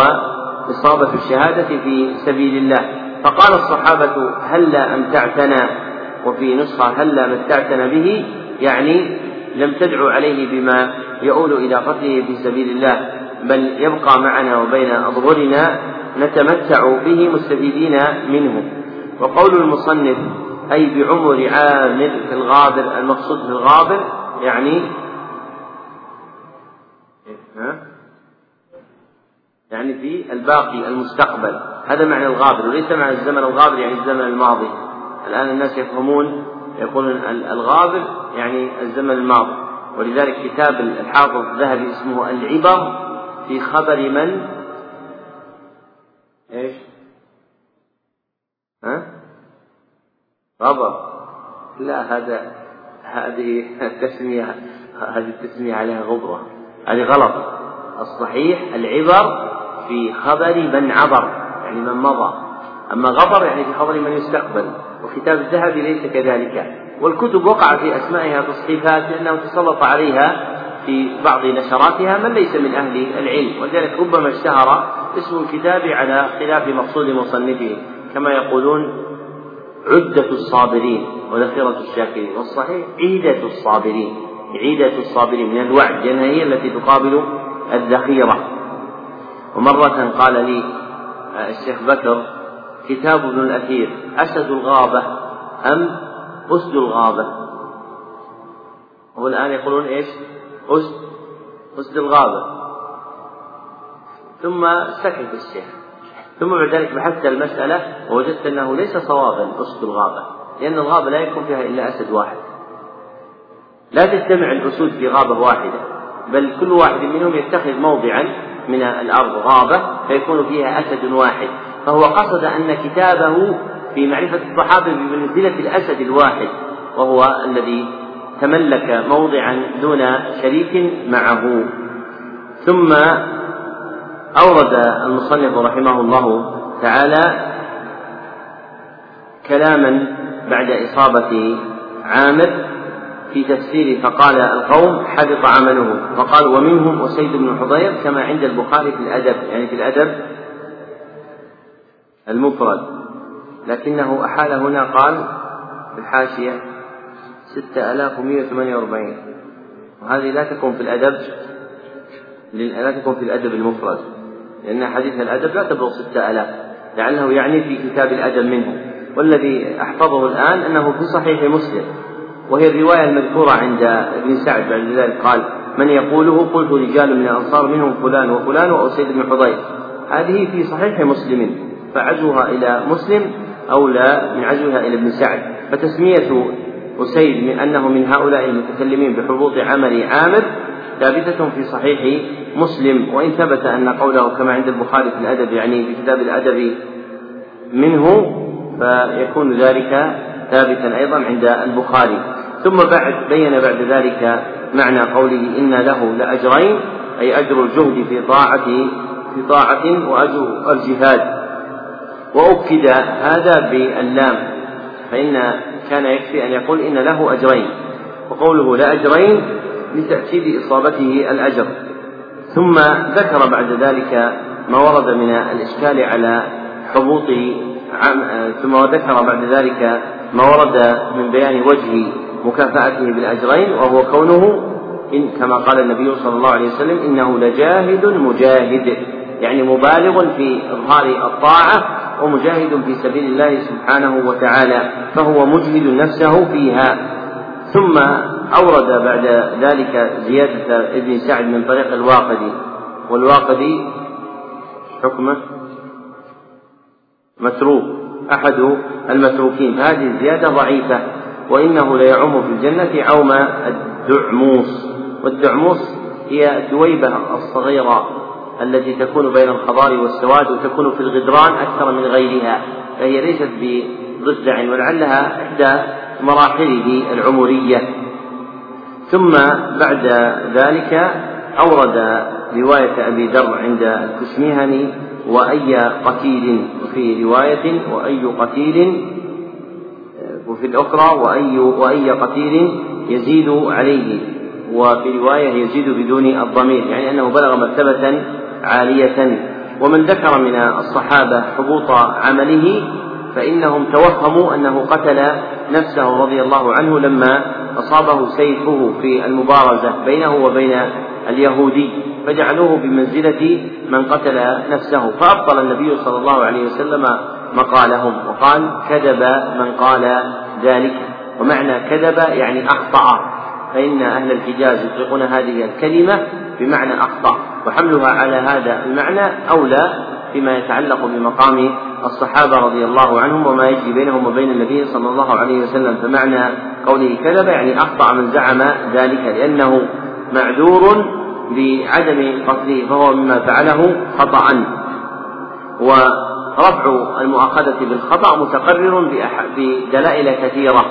إصابة الشهادة في سبيل الله. فقال الصحابة هلا أمتعتنا وفي نسخة هلا متعتنا به يعني لم تدعو عليه بما يؤول إلى قتله في سبيل الله بل يبقى معنا وبين أظهرنا نتمتع به مستفيدين منه. وقول المصنف أي بعمر عامر في الغابر المقصود في الغابر يعني يعني في الباقي المستقبل. هذا معنى الغابر وليس معنى الزمن الغابر يعني الزمن الماضي. الآن الناس يفهمون يقولون الغابر يعني الزمن الماضي. ولذلك كتاب الحافظ الذهبي اسمه العبر في خبر من؟ إيش؟ ها؟ غبر. لا هذا هذه التسمية هذه التسمية عليها غبرة. هذه غلط. الصحيح العبر في خبر من عبر يعني من مضى. أما غبر يعني في خبر من يستقبل. وكتاب الذهبي ليس كذلك. والكتب وقع في أسمائها تصحيفات لأنه تسلط عليها في بعض نشراتها من ليس من أهل العلم ولذلك ربما اشتهر اسم الكتاب على خلاف مقصود مصنفه. كما يقولون عدة الصابرين وذخيرة الشاكرين والصحيح عيدة الصابرين. عيدة الصابرين من الوعد لأنها هي التي تقابل الذخيرة. ومرة قال لي الشيخ بكر كتاب ابن الأثير أسد الغابة أم أسد الغابة؟ والآن يقولون إيش؟ أسد أسد الغابة. ثم سكت الشيخ ثم بعد ذلك بحثت المسألة ووجدت أنه ليس صوابا أسد الغابة لأن الغابة لا يكون فيها إلا أسد واحد. لا تجتمع الأسود في غابة واحدة بل كل واحد منهم يتخذ موضعا من الأرض غابة فيكون فيها أسد واحد. فهو قصد أن كتابه في معرفة الصحابة بمنزلة الأسد الواحد وهو الذي تملك موضعا دون شريك معه. ثم أورد المصنف رحمه الله تعالى كلاما بعد إصابة عامر في تفسيره فقال القوم حبط عمله. فقال ومنهم أسيد بن حضير كما عند البخاري في الأدب يعني في الأدب المفرد. لكنه أحال هنا قال في الحاشية ستة آلاف ومئة وثمانية وأربعين. وهذه لا تكون في الأدب لا تكون في الأدب المفرد. لأن حديث الأدب لا تبلغ ستة آلاف. لعله يعني في كتاب الأدب منه. والذي أحفظه الآن أنه في صحيح مسلم. وهي الرواية المذكورة عند ابن سعد. بعد ذلك قال من يقوله قلت رجال من الأنصار منهم فلان وفلان وأسيد بن حضير. هذه في صحيح مسلم. فعزوها إلى مسلم أولى من عزوها إلى ابن سعد. فتسمية أسيد من أنه من هؤلاء المتكلمين بحبوط عمل عامر ثابتة في صحيح مسلم. وإن ثبت أن قوله كما عند البخاري في الأدب يعني في كتاب الأدب منه فيكون ذلك ثابتا أيضا عند البخاري. ثم بعد بين بعد ذلك معنى قوله إن له لأجرين أي أجر الجهد في طاعة في طاعة وأجر الجهاد. وأكد هذا باللام فإن كان يكفي أن يقول إن له أجرين وقوله لأجرين لتأكيد إصابته الأجر. ثم ذكر بعد ذلك ما ورد من الإشكال على حبوط ثم ذكر بعد ذلك ما ورد من بيان وجه مكافأته بالأجرين وهو كونه إن كما قال النبي صلى الله عليه وسلم إنه لجاهد مجاهد يعني مبالغ في إظهار الطاعة ومجاهد في سبيل الله سبحانه وتعالى فهو مجهد نفسه فيها. ثم أورد بعد ذلك زيادة ابن سعد من طريق الواقدي. والواقدي حكمه متروك أحد المتروكين. فهذه الزيادة ضعيفة وإنه ليعم في الجنة عوم الدعموس. والدعموس هي الدويبة الصغيرة. التي تكون بين الخضار والسواد وتكون في الغدران أكثر من غيرها فهي ليست بضفدع ولعلها إحدى مراحله العمرية. ثم بعد ذلك أورد رواية أبي ذر عند الكشميهني وأي قتيل وفي رواية وأي قتيل وفي الأخرى وأي وأي قتيل يزيد عليه. وفي رواية يزيد بدون الضمير يعني أنه بلغ مرتبة عالية. ومن ذكر من الصحابة حبوط عمله فإنهم توهموا أنه قتل نفسه رضي الله عنه لما أصابه سيفه في المبارزة بينه وبين اليهودي فجعلوه بمنزلة من قتل نفسه. فأبطل النبي صلى الله عليه وسلم مقالهم وقال كذب من قال ذلك ومعنى كذب يعني أخطأ. فإن أهل الحجاز يطلقون هذه الكلمة بمعنى أخطأ وحملها على هذا المعنى أولى فيما يتعلق بمقام الصحابة رضي الله عنهم وما يجري بينهم وبين النبي صلى الله عليه وسلم فمعنى قوله كذب يعني أخطأ من زعم ذلك لأنه معذور بعدم قتله فهو مما فعله خطأ. ورفع المؤاخذة بالخطأ متقرر بدلائل كثيرة.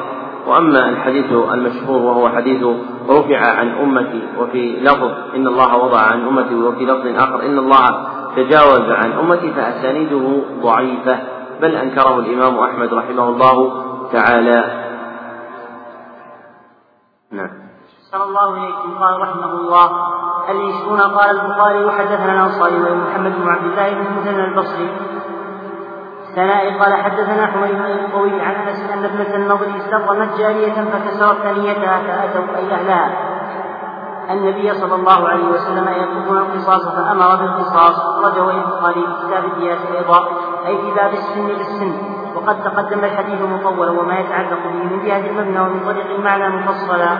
وأما الحديث المشهور وهو حديث رفع عن أمتي وفي لفظ إن الله وضع عن أمتي وفي لفظ آخر إن الله تجاوز عن أمتي فأسانيده ضعيفة بل أنكره الإمام أحمد رحمه الله تعالى. نعم. صلى الله عليكم قال رحمه الله العشرون قال البخاري وحدثنا الأنصاري ومحمد بن عبد الله بن البصري ثناء قال حدثنا حميد بن الطويل عن أنس أن ابنة النضر استقمت جارية فكسرت ثنيتها فأتوا أي أهلها. النبي صلى الله عليه وسلم يطلبون القصاص فأمر بالقصاص. اخرجه البخاري في كتاب الديات أيضا أي في باب السن بالسن. وقد تقدم الحديث مطولا وما يتعلق به من جهة المبنى ومن طريق المعنى مفصلا.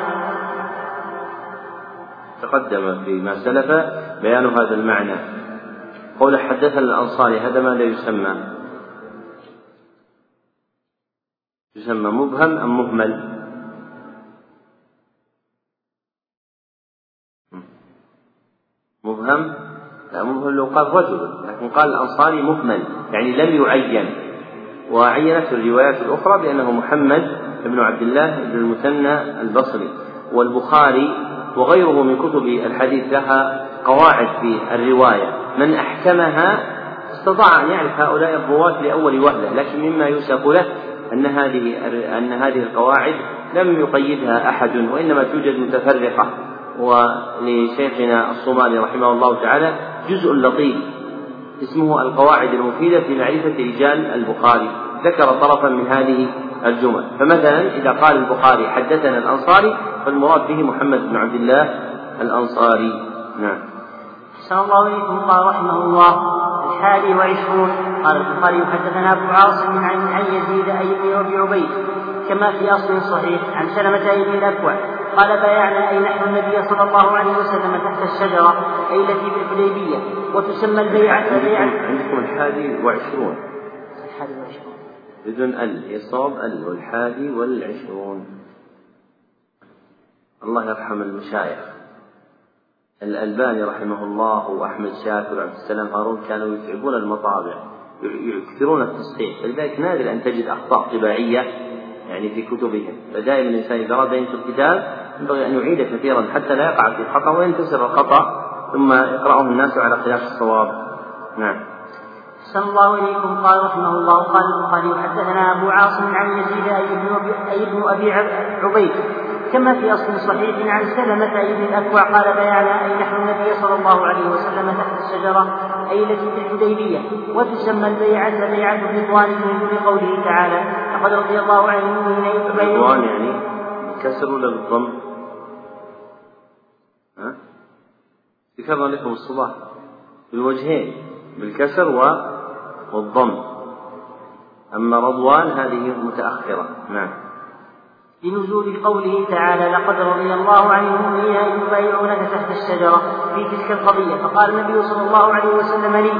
تقدم فيما سلف بيان هذا المعنى. قول حدثنا الأنصاري هذا ما لا يسمى. يسمى مبهم أم مهمل. مبهم؟ لا مبهم لو قال رجل لكن قال الأنصاري مهمل يعني لم يعين. وعينته الروايات الأخرى بأنه محمد بن عبد الله بن المثنى البصري. والبخاري وغيره من كتب الحديث لها قواعد في الرواية. من أحكمها استطاع أن يعرف هؤلاء الرواة لأول وهلة لكن مما يوسف له أن هذه أن هذه القواعد لم يقيدها أحد وإنما توجد متفرقة. ولشيخنا الصومالي رحمه الله تعالى جزء لطيف اسمه القواعد المفيدة في معرفة رجال البخاري. ذكر طرفا من هذه الجمل. فمثلا إذا قال البخاري حدثنا الأنصاري فالمراد به محمد بن عبد الله الأنصاري. نعم. صلى الله عليه قال رحمه الله الحادي وعشرون. قال البخاري حدثنا أبو عاصم عن يزيد أي بن عبيد كما في أصل صحيح عن سلمة بن الأكوع قال بايعنا أي نحن النبي صلى الله عليه وسلم تحت الشجرة أي التي في الحديبية وتسمى البيعة بيعة عندكم الحادي وعشرون. الحادي وعشرون. بدون ال يصاب ال والحادي والعشرون. الله يرحم المشايخ. الألباني رحمه الله وأحمد شاكر وعبد السلام هارون كانوا يتعبون المطابع يكثرون التصحيح فلذلك نادر أن تجد أخطاء طباعية يعني في كتبهم. فدائما الإنسان إذا أراد ينشر كتاب ينبغي أن يعيد كثيرا حتى لا يقع في خطأ وينتصر الخطأ ثم يقرأه الناس على خلاف الصواب. نعم. صلى الله عليكم قال رحمه الله قال البخاري حدثنا أبو عاصم عن يزيد أي ابن أي ابن أبي عبيد. كما في أصل صحيح عن سلمة اي بن الأكوع قال بيانا أي نحن النبي صلى الله عليه وسلم تحت الشجرة أي التي في الحديبية وتسمى البيعه بيعه الرضوان من قوله تعالى لقد رضي الله عن المؤمنين الرضوان يعني كسر ولا بالضم؟ ها؟ ذكرنا لكم الصباح بالوجهين بالكسر والضم أما رضوان هذه متأخرة نعم لنزول قوله تعالى لقد رضي الله عن المؤمنين إذ يبايعونك تحت الشجرة في تلك القضية. فقال النبي صلى الله عليه وسلم لي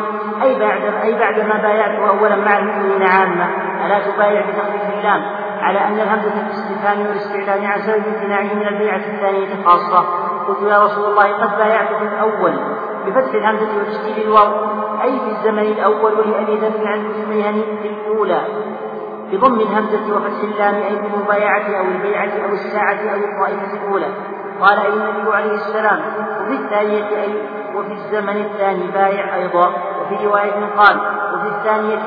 أي بعد أي بعد ما بايعت أولا مع المؤمنين عامة ألا تبايع بتخفيف اللام على أن الهمزة في الاستفهام والاستعلان عن سبب امتناعه من البيعة الثانية خاصة. قلت يا رسول الله قد بايعت في الأول بفتح الهمزة وتشكيل الواو أي في الزمن الأول ولأبي ذر عن في الأولى؟ بضم الهمزة وفتح اللام أي بالمبايعة أو البيعة أو الساعة أو الطائفة الأولى. قال أي النبي عليه السلام وفي الثانية أي وفي الزمن الثاني بايع أيضا. وفي رواية قال وفي الثانية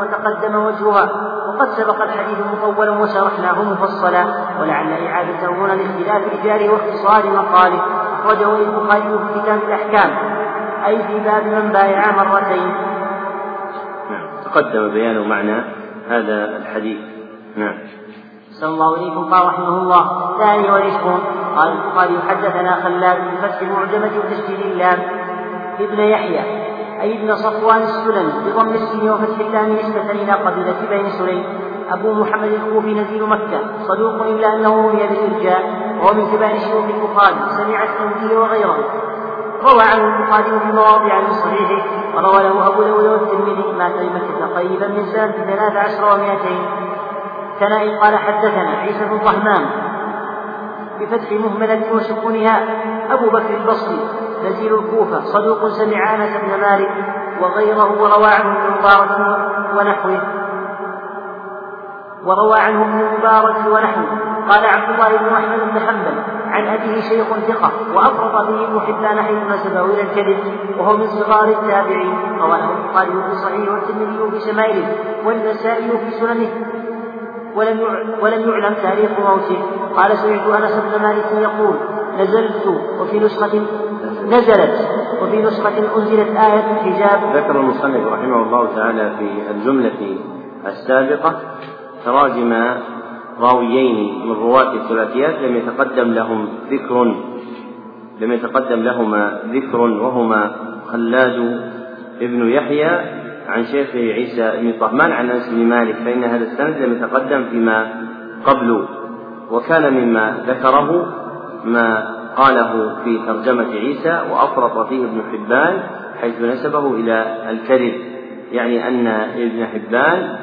وتقدم وجهها. وقد سبق الحديث مطولا وشرحناه مفصلا. ولعل إعادته هنا لاختلاف رجاله واختصار مقاله. أخرجه البخاري في كتاب الأحكام. أي في باب من بايع مرتين. نعم. تقدم بيان معنى هذا الحديث. نعم. صلى الله عليه قال رحمه الله ثاني والعشرون قال البخاري حدثنا خلاد بفتح المعجمة وتشديد اللام. ابن يحيى أي ابن صفوان السلمي بضم السين وفتح اللام نسبة إلى قبيلة بني سليم. أبو محمد الكوفي نزيل مكة. صدوق إلا أنه روي بالإرجاء وهو من كبار شيوخ البخاري. سمع التنزيل وغيره. روى عنه البخاري في مواضع من صحيحه وروى له أبو داود والترمذي مات بمكة قريبا من سنة ثلاث عشر ومائتين. كان قال حدثنا عيسى بن طهمان بفتح مهملة وسكونها أبو بكر البصري نزيل الكوفة صدوق سمع أنس بن مالك وغيره وروى عنه ابن مبارك ونحوه. وروى عنه ابن المبارك ونحوه. قال عبد الله بن احمد بن حنبل عن أبيه شيخ ثقة وافرط به ابن حبان حيث نسبه إلى الكذب وهو من صغار التابعين. رواه البخاري في صحيحه والترمذي في شمائله والنسائي في سننه. ولم ولم يعلم تاريخ موته. قال سمعت أنس بن مالك يقول نزلت وفي نسخة نزلت وفي نسخة أنزلت آية الحجاب. ذكر المصنف رحمه الله تعالى في الجملة السابقة تراجم راويين من رواة الثلاثيات لم يتقدم لهم ذكر لم يتقدم لهما ذكر وهما خلاد ابن يحيى عن شيخ عيسى بن طهمان عن أنس بن مالك فإن هذا السند لم يتقدم فيما قبل. وكان مما ذكره ما قاله في ترجمة عيسى وأفرط فيه ابن حبان حيث نسبه إلى الكذب يعني أن ابن حبان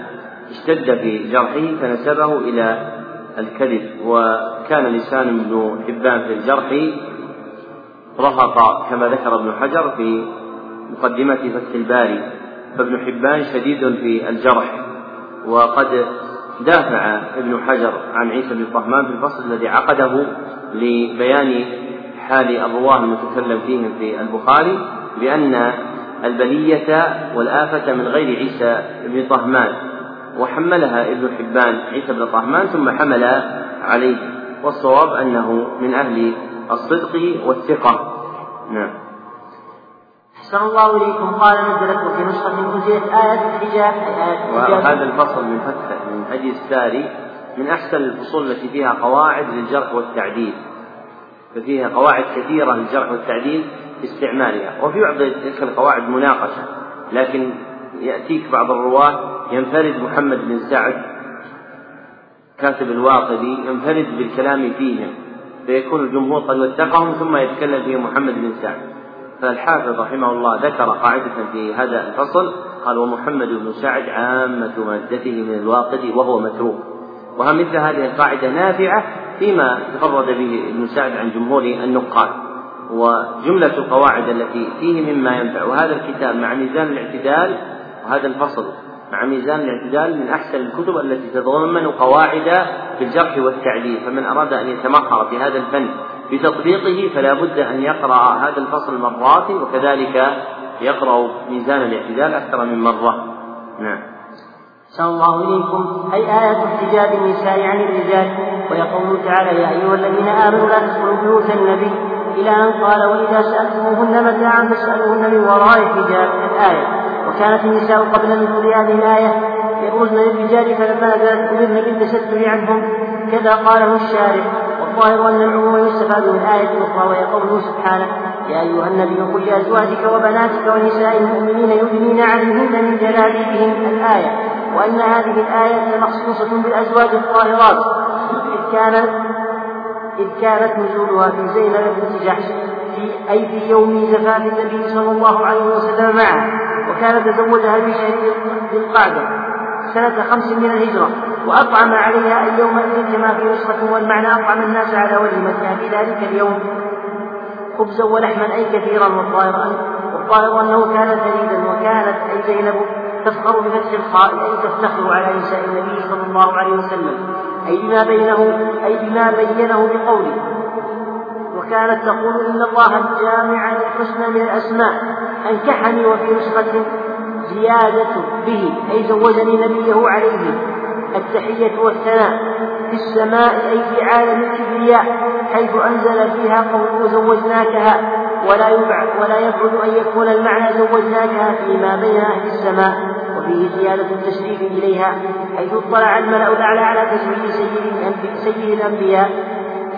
اشتد في جرحه فنسبه إلى الكذب وكان لسان ابن حبان في الجرح رهق كما ذكر ابن حجر في مقدمة فتح الباري فابن حبان شديد في الجرح. وقد دافع ابن حجر عن عيسى بن طهمان في الفصل الذي عقده لبيان حال الرواة المتكلم فيهم في البخاري بأن البلية والآفة من غير عيسى بن طهمان وحملها ابن حبان عيسى بن طهمان ثم حمل عليه. والصواب أنه من أهل الصدق والثقة. نعم. أحسن الله إليكم. قال نزلت وفي نسخة أنزلت آية الحجاب آية الحجاب. وهذا الفصل من فتح من هدي الساري من أحسن الفصول التي فيها قواعد للجرح والتعديل. ففيها قواعد كثيرة للجرح والتعديل في استعمالها. وفي بعض تلك القواعد مناقشة لكن يأتيك بعض الرواة ينفرد محمد بن سعد كاتب الواقدي ينفرد بالكلام فيهم فيكون الجمهور قد وثقهم ثم يتكلم فيهم محمد بن سعد. فالحافظ رحمه الله ذكر قاعدة في هذا الفصل قال ومحمد بن سعد عامة مادته من الواقدي وهو متروك. وهم مثل هذه القاعدة نافعة فيما تفرد به ابن سعد عن جمهور النقاد. وجملة القواعد التي فيه مما ينفع. وهذا الكتاب مع ميزان الاعتدال وهذا الفصل مع ميزان الاعتدال من أحسن الكتب التي تتضمن قواعد في الجرح والتعديل فمن أراد أن يتمهر في هذا الفن بتطبيقه فلا بد أن يقرأ هذا الفصل مرات وكذلك يقرأ ميزان الاعتدال أكثر من مرة. نعم. أحسن الله إليكم. أي آية احتجاب النساء عن الرجال؟ ويقول تعالى يا أيها الذين آمنوا لا تدخلوا بيوت النبي. إلى أن قال وإذا سألتموهن متاعا فاسألوهن من وراء حجاب. الآية. وكانت النساء قبل نزول هذه الآية يبرزن للرجال فلما نزلت أمرن بالتستر عنهم. كذا قاله الشارع والظاهر أن العموم يستفاد من آية أخرى وهي قوله سبحانه يا أيها النبي قل لأزواجك وبناتك ونساء المؤمنين يدنين عليهن من جلابيبهن الآية. وأن هذه الآية مخصوصة بالأزواج الطاهرات. إذ كانت إذ كانت نزولها في زينب بنت جحش في أي في يوم زفاف النبي صلى الله عليه وسلم معه. وكان تزوجها في شهر ذي القعدة سنة خمس من الهجرة وأطعم عليها يومئذ كما في نسخة والمعنى أطعم الناس على وليمتها في ذلك اليوم. خبزا ولحما أي كثيرا والظاهر والظاهر أنه كان فريدا وكانت أي زينب تفخر بفتح الخاء أي تفتخر على نساء النبي صلى الله عليه وسلم. أي بما بينه أي بما بينه بقوله. وكانت تقول إن الله الجامع للحسنى من الأسماء. أنكحني وفي نسخة زيادة به أي زوجني نبيه عليه. التحية والثناء في السماء أي في عالم الكبرياء حيث أنزل فيها قوله زوجناكها ولا يبعد ولا يبعد أن يكون المعنى زوجناكها فيما بين أهل السماء وفيه زيادة التشريف إليها حيث اطلع الملأ الأعلى على تشريف سيد الأنبياء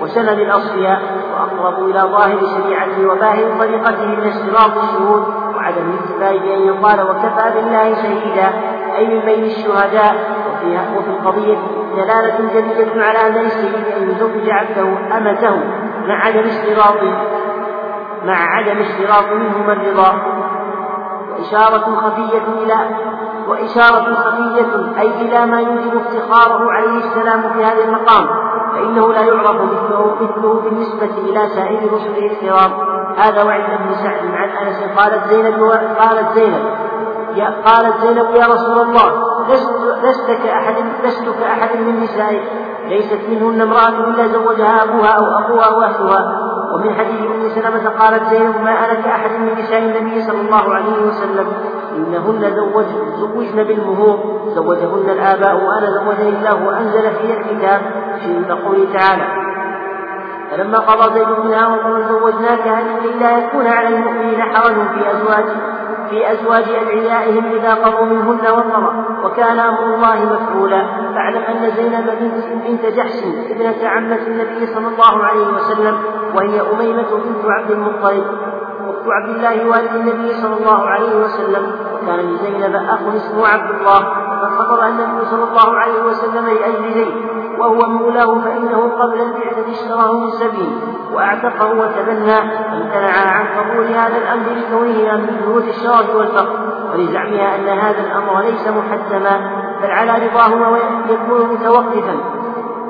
وسند الأصفياء وأقرب إلى ظاهر شريعته وباهر طريقته من اشتراط الشهود وعدم الاكتفاء بأن يقال وكفى بالله شهيدا أي من بين الشهداء. وفيها وفي القضية دلالة جلية على أن للسيد أن يزوج عبده أمته مع عدم اشتراط مع عدم اشتراط منهما الرضا. وإشارة خفية إلى وإشارة خفية أي إلى ما يوجب افتخاره عليه السلام في هذا المقام. فإنه لا يعرف مثله مثله بالنسبة إلى سائر رسله الكرام هذا وعند ابن سعد. عن أنس قالت زينب قالت زينب يا قالت زينب يا رسول الله لست كأحد لست كأحد من نسائك ليست منهن امرأة إلا زوجها أبوها أو أخوها أو أهلها ومن حديث أم سلمة قالت زينب ما أنا كأحد من نساء النبي صلى الله عليه وسلم. إنهن زوج زوجن بالمهور زوجهن الآباء وأنا زوجني الله وأنزل في الكتاب في قوله تعالى. فلما قضى زيد منها وقال زوجناك لكي لا يكون على المؤمنين حرج في أزواج في أزواج أدعيائهم إذا قضوا منهن وطرا وكان أمر الله مفعولا. فاعلم أن زينب بنت جحش ابنة عمة النبي صلى الله عليه وسلم وهي أميمة بنت عبد المطلب. عبد الله والد النبي صلى الله عليه وسلم وكان لزينب أخ اسمه عبد الله فقد خطب النبي صلى الله عليه وسلم لأجل زيد وهو مولاه فإنه قبل البعثة اشتراه من سبيل وأعتقه وتبنى امتنع عن قبول هذا الأمر لكونه من بيوت الشرف والفقر ولزعمها أن هذا الأمر ليس محتما بل على رضاهما ويكون متوقفا.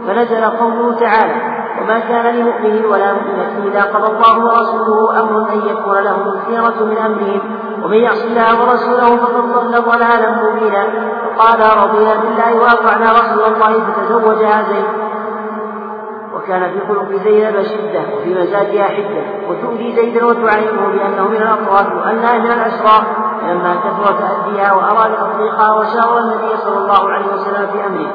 فنزل قوله تعالى وما كان لمؤمن ولا مؤمنة إذا قضى الله ورسوله أمر أن يكون لهم الخيرة من أمرهم ومن يعص الله ورسوله فقد ضل ضلالا مبينا. وقال رضينا بالله وأطعنا رسول الله فتزوجها زيد وكان في خلق زينب شدة وفي مزاجها حدة. وتؤذي زيدا وتعينه بأنه من الأطراف وأنها من الأشرار. فلما كثر تأديها وأراد تطليقها وشاور النبي صلى الله عليه وسلم في أمره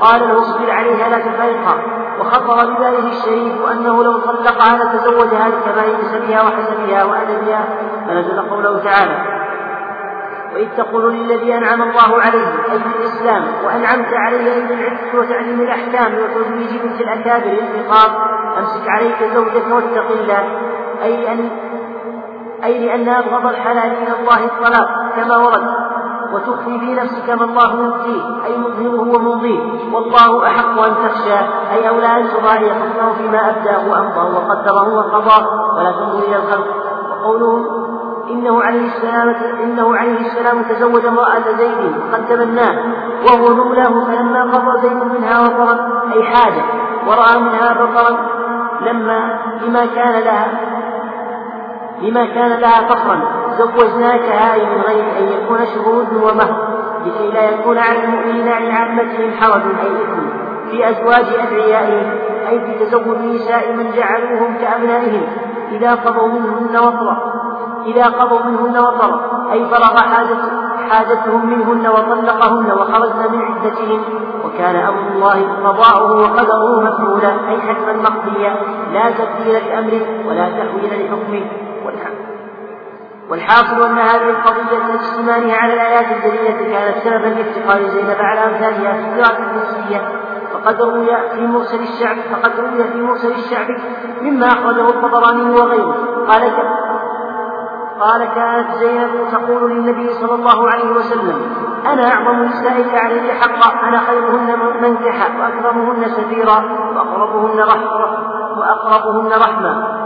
قال له اصبر عليها لا تفارقها. وخطر بباله الشريف أنه لو طلقها لتزوجها لكمال نسبها وحسبها وأدبها فنزل قوله تعالى وإذ تقول للذي أنعم الله عليه أي بالإسلام وأنعمت عليه أي بالعفة وتعليم الأحكام وتزويج بنت الأكابر الانتقام أمسك عليك زوجك واتق الله أي أن أي لأن أبغض الحلال إلى الله الطلاق كما ورد. وتخفي في نفسك ما الله مبديه أي مظهره ومضيه والله أحق أن تخشى أي أولى أن تراعي حكمه فيما أبداه وأمضاه وقدره وقضاه. ولا تنظر إلى الخلق. وقوله إنه عليه السلام إنه عليه السلام تزوج امرأة زيد وقد تبناه وهو مولاه فلما قضى زيد منها وطرا أي حاجة ورأى منها بطرا لما لما كان لها لما كان لها فخرا. زوجناكها أي من غير أن يكون شهود ومهر لكي لا يكون على المؤمنين عن عامتهم حرج أي إثم في أزواج أدعيائهم أي في تزوج نساء من جعلوهم كأبنائهم. إذا قضوا منهن وطرا. إذا قضوا منهن وطرا. أي فرغ حاجة حاجتهم منهن وطلقهن وخرجن من عدتهم. وكان أمر الله قضاؤه وقدره مفعولا أي حكما مقضيا. لا تبديل لأمره ولا تحويل لحكمه والحاصل أن هذه القضية اجتماعها على الآيات الجليلة كانت سببا لافتقار زينب على أمثالها في القراءة النفسية فقد روي في مرسل الشعب فقد روي في مرسل الشعب مما أخرجه الطبراني وغيره. قال قال كانت زينب تقول للنبي صلى الله عليه وسلم أنا أعظم نسائك علي حقا أنا خيرهن منكحا وأكرمهن سفيرا وأقربهن رحمة وأقربهن رحمة.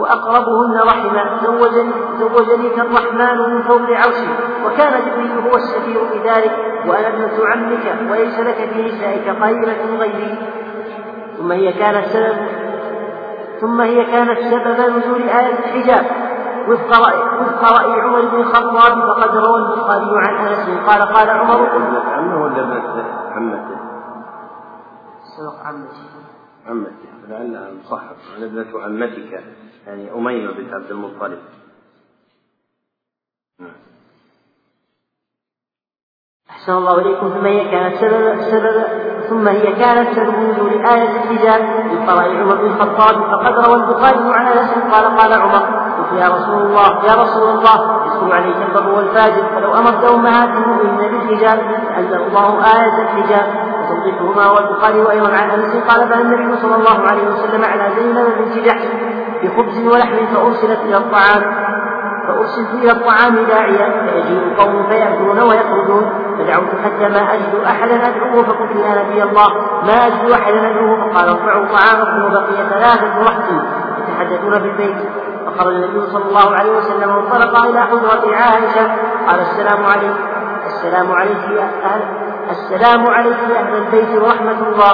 وأقربهن رحما زوجني زوجنيك الرحمن من فوق عرشه. وكان جبريل هو السفير في ذلك وأنا ابنة عمك وليس لك في نسائك قريبة غيري. ثم هي كانت سبب ثم هي كانت سبب نزول آية الحجاب. وفق رأي وفق رأي عمر بن الخطاب فقد روى البخاري عن أنس قال قال عمر عمه ولا ابنة عمته؟ سبق عمته عمته لعلها مصحف عن ابنة عمتك. يعني أميمة بنت عبد المطلب. أحسن الله إليكم. ثم هي كانت سبب سبب ثم هي كانت سبب نزول آية الحجاب من قضاء عمر بن الخطاب. فقد روى البخاري عن أنس قال قال عمر قلت يا رسول الله يا رسول الله يسر عليك البر والفاجر فلو أمرت أمهات المؤمنين بالحجاب أنزل الله آية الحجاب وتوضيحهما والبخاري وأيضا عن أنس قال فأن النبي صلى الله عليه وسلم على زينب بنت جحش بخبز ولحم فأرسلت إلى الطعام فأرسلت إلى الطعام داعيا فيجيء قوم فيأكلون ويخرجون فدعوت حتى ما أجد أحدا أدعوه فقلت يا نبي الله ما أجد أحدا أدعوه فقال ارفعوا طعامكم وبقي ثلاثة رحت يتحدثون في البيت فخرج النبي صلى الله عليه وسلم وانطلق إلى حجرة عائشة قال السلام عليك السلام عليك يا أهل السلام عليك يا أهل البيت ورحمة الله.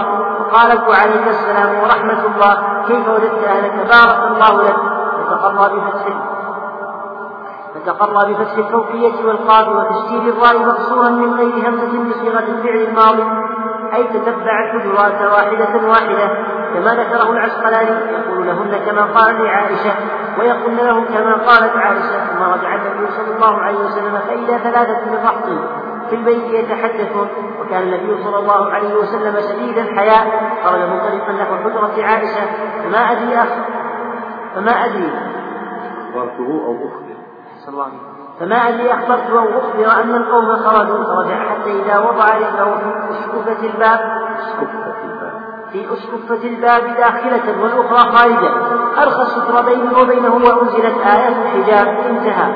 قالت وعليك السلام ورحمة الله. كيف وجدت أهلك؟ بارك الله لك. فتقرى بفتح استقر بفتح الفوقية والقاف وتشديد الراء مقصورا من غير همزة بصيغة الفعل الماضي. أي تتبع الحجرات واحدة واحدة. كما ذكره العسقلاني يقول لهن كما قال لعائشة ويقولن لهم كما قالت عائشة ثم رجع النبي صلى الله عليه وسلم فإذا ثلاثة من رهط في البيت يتحدثون وكان النبي صلى الله عليه وسلم شديد الحياء. خرج منطلقا نحو حجرة عائشة فما أدري أخ فما أدري. أخبرته أو أخبر؟ الله فما أدري أخبرته أو أخبر أن القوم خرجوا. فرجع حتى إذا وضع رجله في أسقفة الباب. في أسقفة الباب داخلة والأخرى خارجة. أرخى الستر بينه وبينه وأنزلت آيات الحجاب انتهى.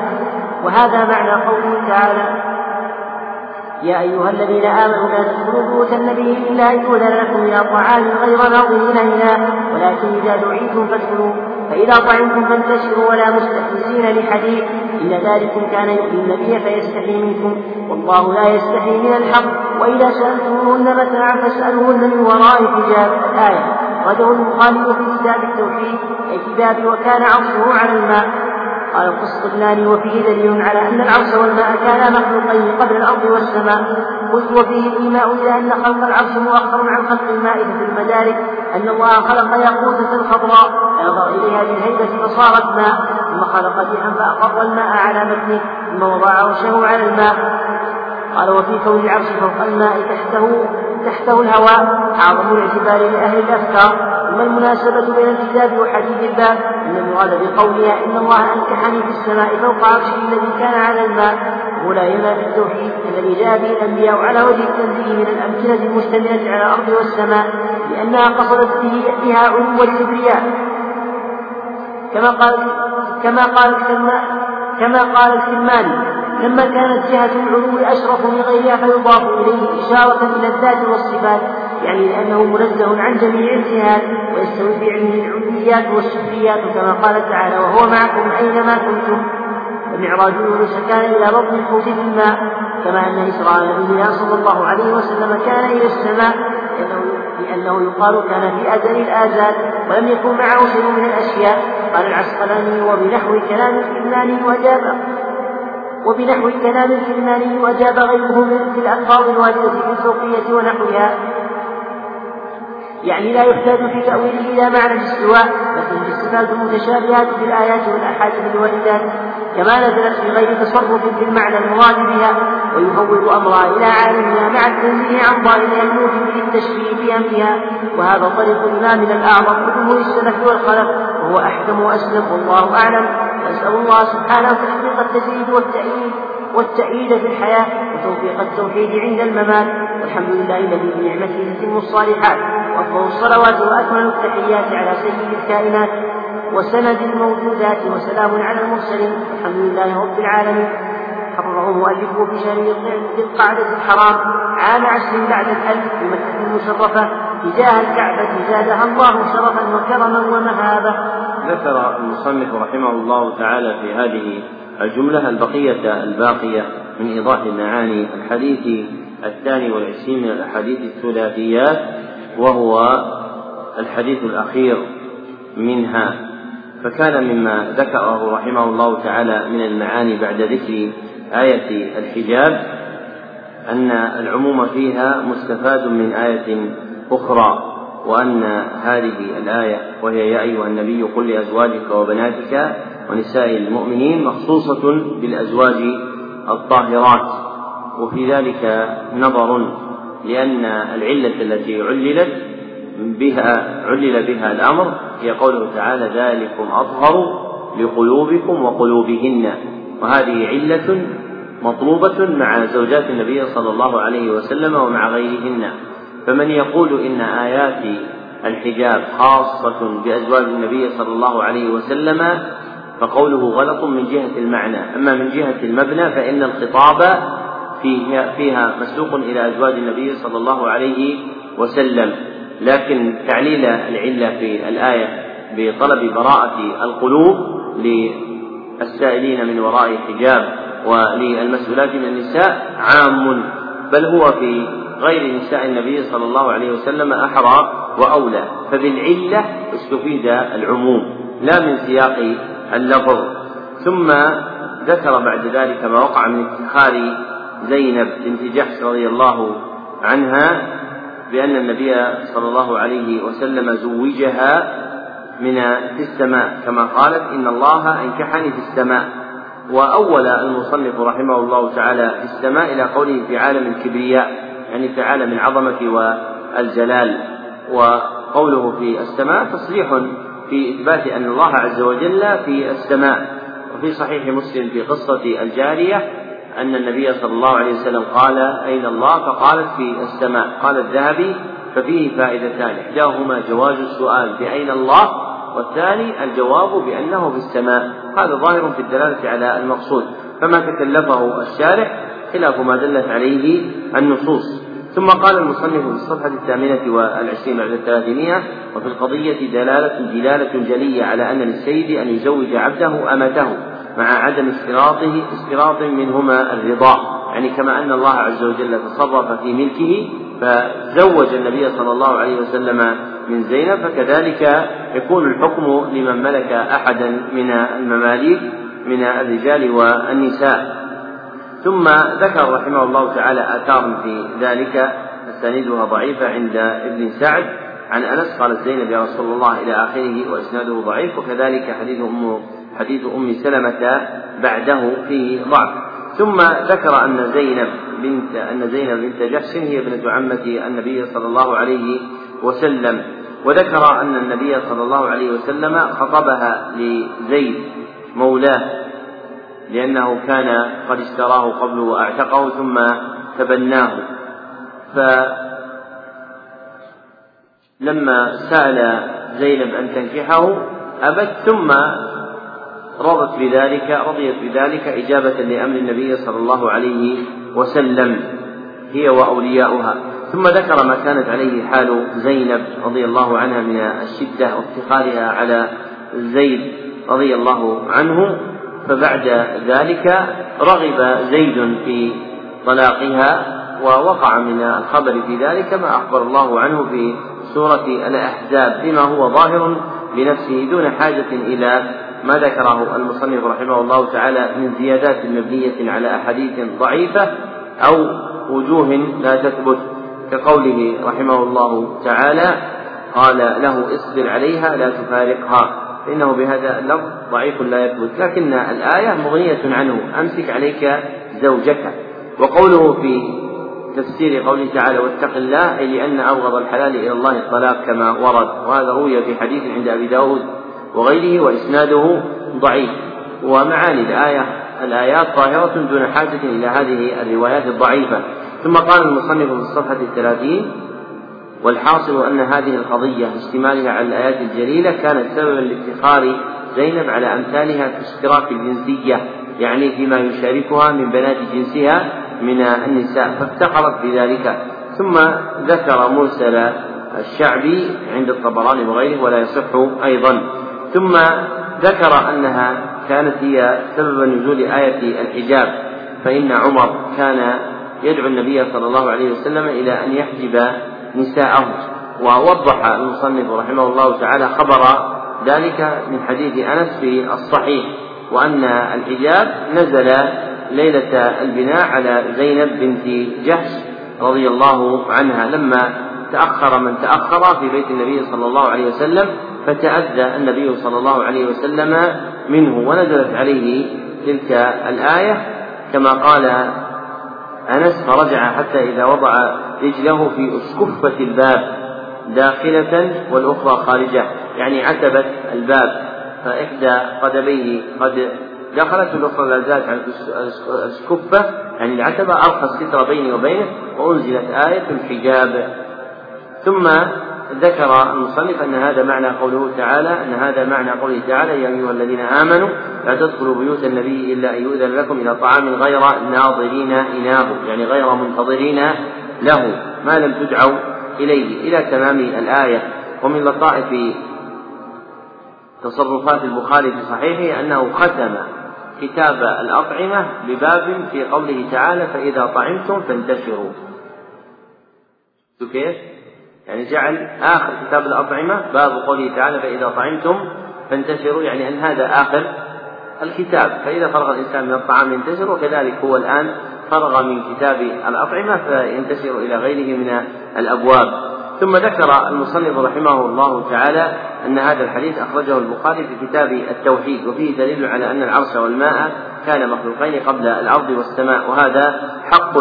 وهذا معنى قوله تعالى يا أيها الذين آمنوا لا تدخلوا بيوت النبي إلا أن يؤذن لكم إلى طعام غير ناظرين إناه ولكن إذا دعيتم فادخلوا فإذا طعمتم فانتشروا ولا مستحدثين لحديث إن ذلكم كان يؤذي النبي فيستحي منكم والله لا يستحي من الحق وإذا سألتموهن متاعا فاسألوهن من وراء حجاب الآية رده البخاري في كتاب التوحيد أي كتاب وكان عرشه على الماء. قال القسطلاني وفيه دليل على أن العرش والماء كانا مخلوقين قبل الأرض والسماء. قلت وفيه الإيماء إلى أن خلق العرش مؤخر عن خلق الماء في المدارك. أن الله خلق ياقوتة خضراء نظر إليها بالهيبة فصارت ماء. ثم خلق ريحا فأقر الماء على متنه. ثم وضع عرشه على الماء. قال وفي كون العرش فوق الماء تحته. تحته الهواء أعظم الاعتبار لأهل الأفكار. ثم المناسبة بين الكتاب وحديث الباب أن المراد بقولها إن الله أنكحني في السماء فوق عرشه الذي كان على الماء. وهو لا ينافي التوحيد الذي جاء به الأنبياء على وجه التنزيه من الأمكنة المشتملة على الأرض والسماء لأنها قصدت به بها علو الكبرياء كما قال كما قال كما قال الكرماني لما كانت جهة العلو أشرف من غيرها فيضاف إليه إشارة إلى الذات والصفات يعني لأنه منزه عن جميع الجهات ويستوي في علمه العلويات والسفليات كما قال تعالى وهو معكم أينما كنتم ومعراج يونس كان إلى بطن الحوت في الماء كما أن إسراء نبينا صلى الله عليه وسلم كان إلى السماء لأنه يقال كان في أزل الآزال ولم يكن معه شيء من الأشياء. قال العسقلاني وبنحو كلام الكناني وجاب وبنحو كلام الكناني وجاب غيره في الألفاظ الواردة في الفوقية ونحوها. يعني لا يحتاج في تأويله إلى معنى الاستواء لكن الصفات المتشابهات في الآيات والأحاديث الواردات كما نزلت في غير تصرف في المعنى المراد بها ويفوض أمرها إلى عالمها مع التنزيه عن ظاهرها الموجب للتشبيه بأمرها وهذا طريق الإمام الأعظم وجمهور السلف والخلف وهو أحكم وأسلم والله أعلم. نسأل الله سبحانه تحقيق التجريد والتأييد والتأييد في الحياة وتوفيق التوحيد عند الممات. والحمد لله الذي بنعمته تتم الصالحات. وأفضل الصلوات وأكمل التحيات على سيد الكائنات وسند الموجودات وسلام على المرسلين. الحمد لله رب العالمين. حرره مؤلفه في شهر القعدة الحرام. عام عشر بعد الألف في مكة المشرفة. تجاه الكعبة زادها الله شرفا وكرما ومهابة. ذكر المصنف رحمه الله تعالى في هذه الجملة البقية الباقية من إيضاح معاني الحديث الثاني والعشرين من الأحاديث الثلاثيات وهو الحديث الأخير منها. فكان مما ذكره رحمه الله تعالى من المعاني بعد ذكر آية الحجاب أن العموم فيها مستفاد من آية أخرى. وأن هذه الآية وهي يا أيها النبي قل لأزواجك وبناتك ونساء المؤمنين مخصوصة بالأزواج الطاهرات. وفي ذلك نظر لأن العلة التي عللت بها علل بها الأمر هي قوله تعالى ذلكم أطهر لقلوبكم وقلوبهن. وهذه علة مطلوبة مع زوجات النبي صلى الله عليه وسلم ومع غيرهن. فمن يقول إن آيات الحجاب خاصة بأزواج النبي صلى الله عليه وسلم فقوله غلط من جهة المعنى. أما من جهة المبنى فإن الخطاب فيها, فيها مسوق إلى أزواج النبي صلى الله عليه وسلم. لكن تعليل العلة في الآية بطلب براءة القلوب للسائلين من وراء حجاب وللمسؤولات من النساء عام. بل هو في غير نساء النبي صلى الله عليه وسلم أحرى وأولى فبالعلة استفيد العموم لا من سياق اللفظ. ثم ذكر بعد ذلك ما وقع من افتخار زينب بنت جحش رضي الله عنها بأن النبي صلى الله عليه وسلم زوجها من في السماء كما قالت إن الله أنكحني في السماء. وأول المصنف رحمه الله تعالى في السماء إلى قوله في عالم الكبرياء. يعني في عالم العظمة والجلال وقوله في السماء تصريح في إثبات أن الله عز وجل في السماء. وفي صحيح مسلم في قصة الجارية أن النبي صلى الله عليه وسلم قال أين الله؟ فقالت في السماء. قال الذهبي ففيه فائدتان إحداهما جواز السؤال بأين الله؟ والثاني الجواب بأنه في السماء. هذا ظاهر في الدلالة على المقصود. فما تكلفه الشارع خلاف ما دلت عليه النصوص. ثم قال المصنف في الصفحة الثامنة والعشرين بعد الثلاثمائة وفي القضية دلالة دلالة جلية على أن للسيد أن يزوج عبده أمته مع عدم اشتراطه اشتراط منهما الرضا. يعني كما أن الله عز وجل تصرف في ملكه فزوج النبي صلى الله عليه وسلم من زينب فكذلك يكون الحكم لمن ملك أحدا من المماليك من الرجال والنساء. ثم ذكر رحمه الله تعالى آثار في ذلك. أسانيدها ضعيفة عند ابن سعد. عن أنس قالت زينب يا رسول الله إلى آخره وإسناده ضعيف وكذلك حديث أم حديث أم سلمة بعده فيه ضعف. ثم ذكر أن زينب بنت أن زينب بنت جحش هي ابنة عمة النبي صلى الله عليه وسلم. وذكر أن النبي صلى الله عليه وسلم خطبها لزيد مولاه. لأنه كان قد اشتراه قبل وأعتقه ثم تبناه. فلما سأل زينب أن تنكحه أبت ثم رضت بذلك رضيت بذلك إجابة لأمر النبي صلى الله عليه وسلم هي وأولياؤها. ثم ذكر ما كانت عليه حال زينب رضي الله عنها من الشدة وافتخارها على زيد رضي الله عنه. فبعد ذلك رغب زيد في طلاقها ووقع من الخبر في ذلك ما أخبر الله عنه في سورة الأحزاب بما هو ظاهر بنفسه دون حاجة إلى ما ذكره المصنف رحمه الله تعالى من زيادات مبنية على أحاديث ضعيفة أو وجوه لا تثبت كقوله رحمه الله تعالى قال له اصبر عليها لا تفارقها. فإنه بهذا اللفظ ضعيف لا يثبت. لكن الآية مغنية عنه. أمسك عليك زوجك. وقوله في تفسير قوله تعالى واتق الله أي لأن أبغض الحلال إلى الله الطلاق كما ورد. وهذا روي في حديث عند أبي داود وغيره وإسناده ضعيف. ومعاني الآية الآيات ظاهرة دون حاجة إلى هذه الروايات الضعيفة. ثم قال المصنف في الصفحة الثلاثين والحاصل أن هذه القضية باشتمالها على الآيات الجليلة كانت سببا لافتخار زينب على أمثالها في اشتراك الجنسية يعني فيما يشاركها من بنات جنسها من النساء فافتخرت بذلك. ثم ذكر مرسل الشعبي عند الطبراني وغيره ولا يصح أيضا. ثم ذكر أنها كانت هي سبب نزول آية الحجاب فإن عمر كان يدعو النبي صلى الله عليه وسلم إلى أن يحجب نساءه ووضح المصنف رحمه الله تعالى خبر ذلك من حديث أنس في الصحيح وأن الحجاب نزل ليلة البناء على زينب بنت جحش رضي الله عنها. لما تأخر من تأخر في بيت النبي صلى الله عليه وسلم فتأذى النبي صلى الله عليه وسلم منه ونزلت عليه تلك الآية. كما قال أنس فرجع حتى إذا وضع رجله في أسكفة الباب داخلة والأخرى خارجة يعني عتبة الباب فإحدى قدميه قد دخلت والأخرى لا زالت على الأسكفة يعني العتبة أرخى الستر بيني وبينه وأنزلت آية الحجاب. ثم ذكر المصنف أن هذا معنى قوله تعالى أن هذا معنى قوله تعالى يا أيها الذين آمنوا لا تدخلوا بيوت النبي إلا أن يؤذن لكم إلى طعام غير ناظرين إناه يعني غير منتظرين له ما لم تدعوا إليه. إلى تمام الآية. ومن لطائف تصرفات البخاري في صحيحه أنه ختم كتاب الأطعمة بباب في قوله تعالى فإذا طعمتم فانتشروا. كيف؟ يعني جعل آخر كتاب الأطعمة باب قوله تعالى فإذا طعمتم فانتشروا يعني أن هذا آخر الكتاب. فإذا فرغ الإنسان من الطعام ينتشر وكذلك هو الآن فرغ من كتاب الأطعمة فينتشر إلى غيره من الأبواب. ثم ذكر المصنف رحمه الله تعالى أن هذا الحديث أخرجه البخاري في كتاب التوحيد وفيه دليل على أن العرش والماء كان مخلوقين قبل الأرض والسماء وهذا حق.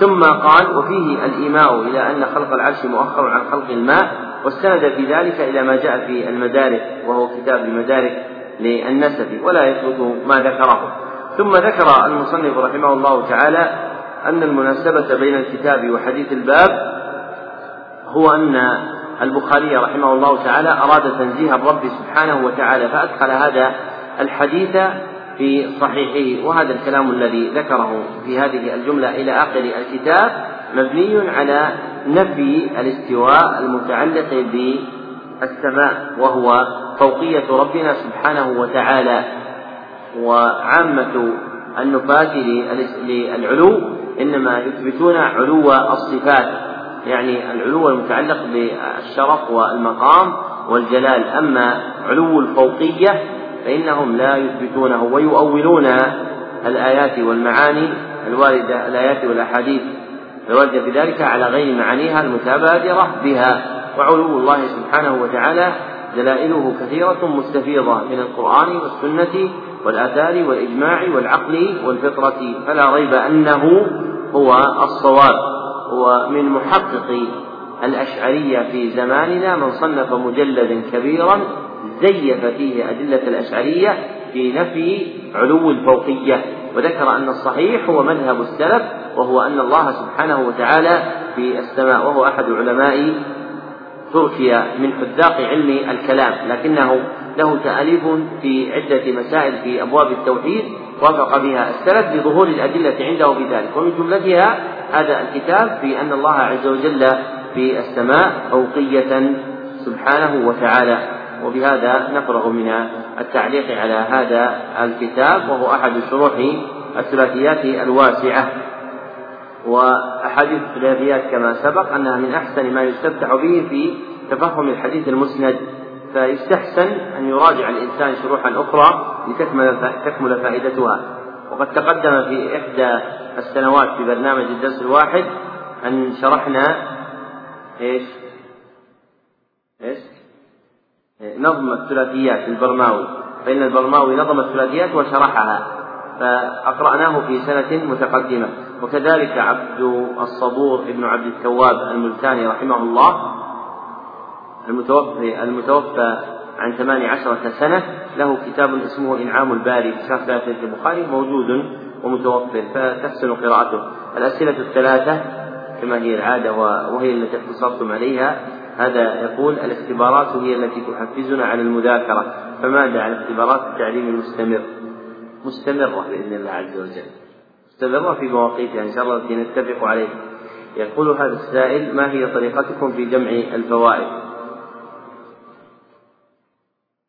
ثم قال وفيه الإيماء إلى أن خلق العرش مؤخر عن خلق الماء واستند في ذلك إلى ما جاء في المدارك وهو كتاب المدارك للنسب ولا يثبت ما ذكره. ثم ذكر المصنف رحمه الله تعالى أن المناسبة بين الكتاب وحديث الباب هو أن البخاري رحمه الله تعالى أراد تنزيه الرب سبحانه وتعالى فأدخل هذا الحديث في صحيحه وهذا الكلام الذي ذكره في هذه الجملة إلى آخر الكتاب مبني على نفي الاستواء المتعلق بالسماء وهو فوقية ربنا سبحانه وتعالى وعامة النفاة للعلو إنما يثبتون علو الصفات يعني العلو المتعلق بالشرف والمقام والجلال. أما علو الفوقية فإنهم لا يثبتونه ويؤولون الآيات والمعاني الواردة الآيات والأحاديث. الواردة في ذلك على غير معانيها المتبادرة بها. وعلو الله سبحانه وتعالى دلائله كثيرة مستفيضة من القرآن والسنة والآثار والإجماع والعقل والفطرة. فلا ريب أنه هو الصواب ومن محقق الأشعرية في زماننا من صنف مجلدا كبيرا زيف فيه أدلة الأشعرية في نفي علو الفوقية وذكر أن الصحيح هو مذهب السلف وهو أن الله سبحانه وتعالى في السماء وهو أحد علماء تركيا من حذاق علم الكلام لكنه له تأليف في عدة مسائل في أبواب التوحيد وافق بها السلف بظهور الأدلة عنده في ذلك ومن جملتها هذا الكتاب في أن الله عز وجل في السماء فوقية سبحانه وتعالى. وبهذا نفرغ من التعليق على هذا الكتاب وهو أحد شروح الثلاثيات الواسعة وأحاديث الثلاثيات كما سبق أنها من أحسن ما يستفتح به في تفهم الحديث المسند فيستحسن أن يراجع الإنسان شروحا أخرى لتكمل تكمل فائدتها وقد تقدم في إحدى السنوات في برنامج الدرس الواحد أن شرحنا إيش؟ إيش؟ نظم الثلاثيات البرماوي. فإن البرماوي نظم الثلاثيات وشرحها فأقرأناه في سنة متقدمة. وكذلك عبد الصبور ابن عبد التواب الملتاني رحمه الله المتوفي المتوفى عن ثماني عشرة سنة له كتاب اسمه إنعام الباري في شرح ثلاثة البخاري موجود ومتوفر فتحسن قراءته. الأسئلة الثلاثة كما هي العادة وهي التي اختصرتم عليها. هذا يقول الاختبارات هي التي تحفزنا على المذاكرة فماذا عن اختبارات التعليم المستمر؟ مستمرة بإذن الله عز وجل. مستمرة في مواقيتها إن شاء الله التي نتفق عليها يقول هذا السائل ما هي طريقتكم في جمع الفوائد؟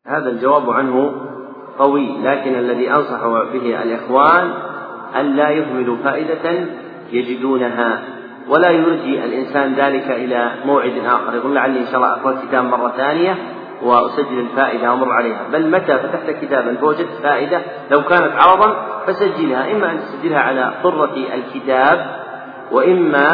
هذا الجواب عنه قوي لكن الذي أنصح به الإخوان أن لا يهملوا فائدة يجدونها ولا يرجي الإنسان ذلك إلى موعد آخر. يقول لعلي إن شاء الله أقرأ الكتاب مرة ثانية وأسجل الفائدة وأمر عليها. بل متى فتحت كتابا فوجدت فائدة لو كانت عرضا فسجلها. إما أن تسجلها على طرة الكتاب وإما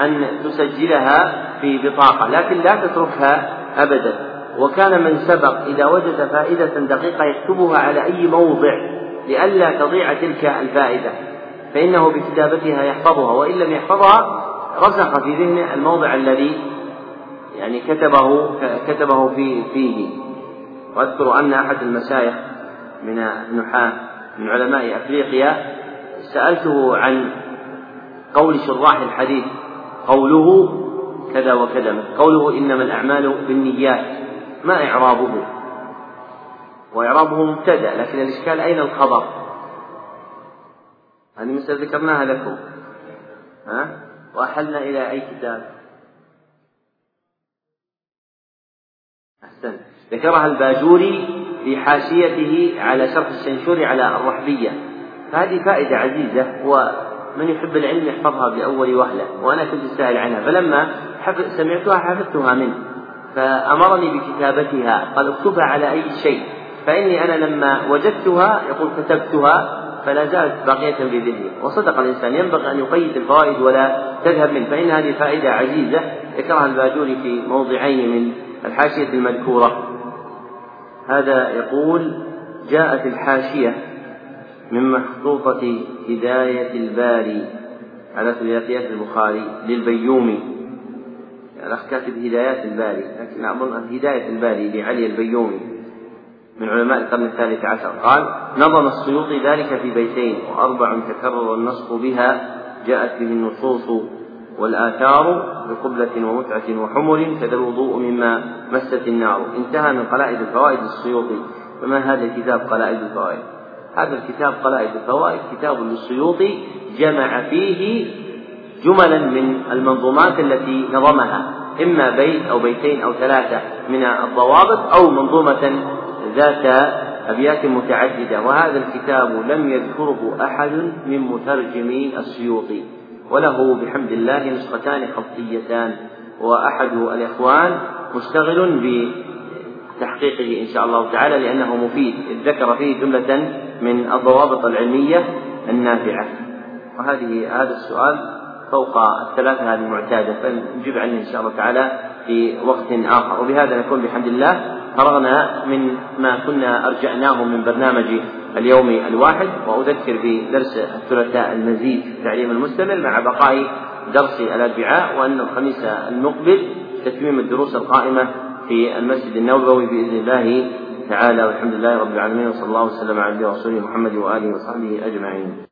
أن تسجلها في بطاقة لكن لا تتركها أبدا. وكان من سبق إذا وجد فائدة دقيقة يكتبها على أي موضع لئلا تضيع تلك الفائدة فإنه بكتابتها يحفظها وإن لم يحفظها رسخ في ذهنه الموضع الذي يعني كتبه كتبه في فيه. وأذكر أن أحد المشايخ من النحاة من علماء أفريقيا سألته عن قول شراح الحديث قوله كذا وكذا قوله إنما الأعمال بالنيات ما إعرابه؟ وإعرابه مبتدأ لكن الإشكال أين الخبر؟ هذه مسألة ذكرناها لكم. ها؟ وأحلنا إلى أي كتاب؟ أحسن. ذكرها الباجوري في حاشيته على شرح الشنشوري على الرحبية. فهذه فائدة عزيزة ومن يحب العلم يحفظها بأول وهلة وأنا كنت سائل عنها فلما سمعتها حفظتها منه. فأمرني بكتابتها قال اكتبها على أي شيء. فإني أنا لما وجدتها يقول كتبتها فلا زالت باقية في ذهني وصدق الإنسان ينبغي أن يقيد الفوائد ولا تذهب منه. فإن هذه فائدة عزيزة ذكرها الباجوري في موضعين من الحاشية المذكورة. هذا يقول جاءت الحاشية من مخطوطة هداية الباري. على ثلاثيات البخاري للبيومي. الأخ كاتب هدايات الباري لكن أظن هداية الباري لعلي البيومي. من علماء القرن الثالث عشر. قال نظم السيوطي ذلك في بيتين وأربع تكرر النصب بها جاءت به النصوص والآثار بقبلة ومتعة وحمر كذا الوضوء مما مست النار. انتهى من قلائد الفوائد السيوطي. فما هذا الكتاب قلائد الفوائد؟ هذا الكتاب قلائد الفوائد كتاب للسيوطي جمع فيه جملا من المنظومات التي نظمها إما بيت أو بيتين أو ثلاثة من الضوابط أو منظومة ذات أبيات متعددة وهذا الكتاب لم يذكره أحد من مترجمي السيوطي وله بحمد الله نسختان خطيتان وأحد الإخوان مشتغل بتحقيقه إن شاء الله تعالى لأنه مفيد إذ ذكر فيه جملة من الضوابط العلمية النافعة. وهذه هذا السؤال فوق الثلاثة المعتادة فنجيب عنه إن شاء الله تعالى في وقت آخر. وبهذا نكون بحمد الله. فرغنا من ما كنا أرجعناه من برنامج اليوم الواحد وأذكر بدرس الثلاثاء المزيد في التعليم المستمر مع بقاء درس الأربعاء وأن الخميس المقبل تتميم الدروس القائمة في المسجد النبوي بإذن الله تعالى والحمد لله رب العالمين وصلى الله وسلم على نبينا ورسوله محمد وآله وصحبه أجمعين.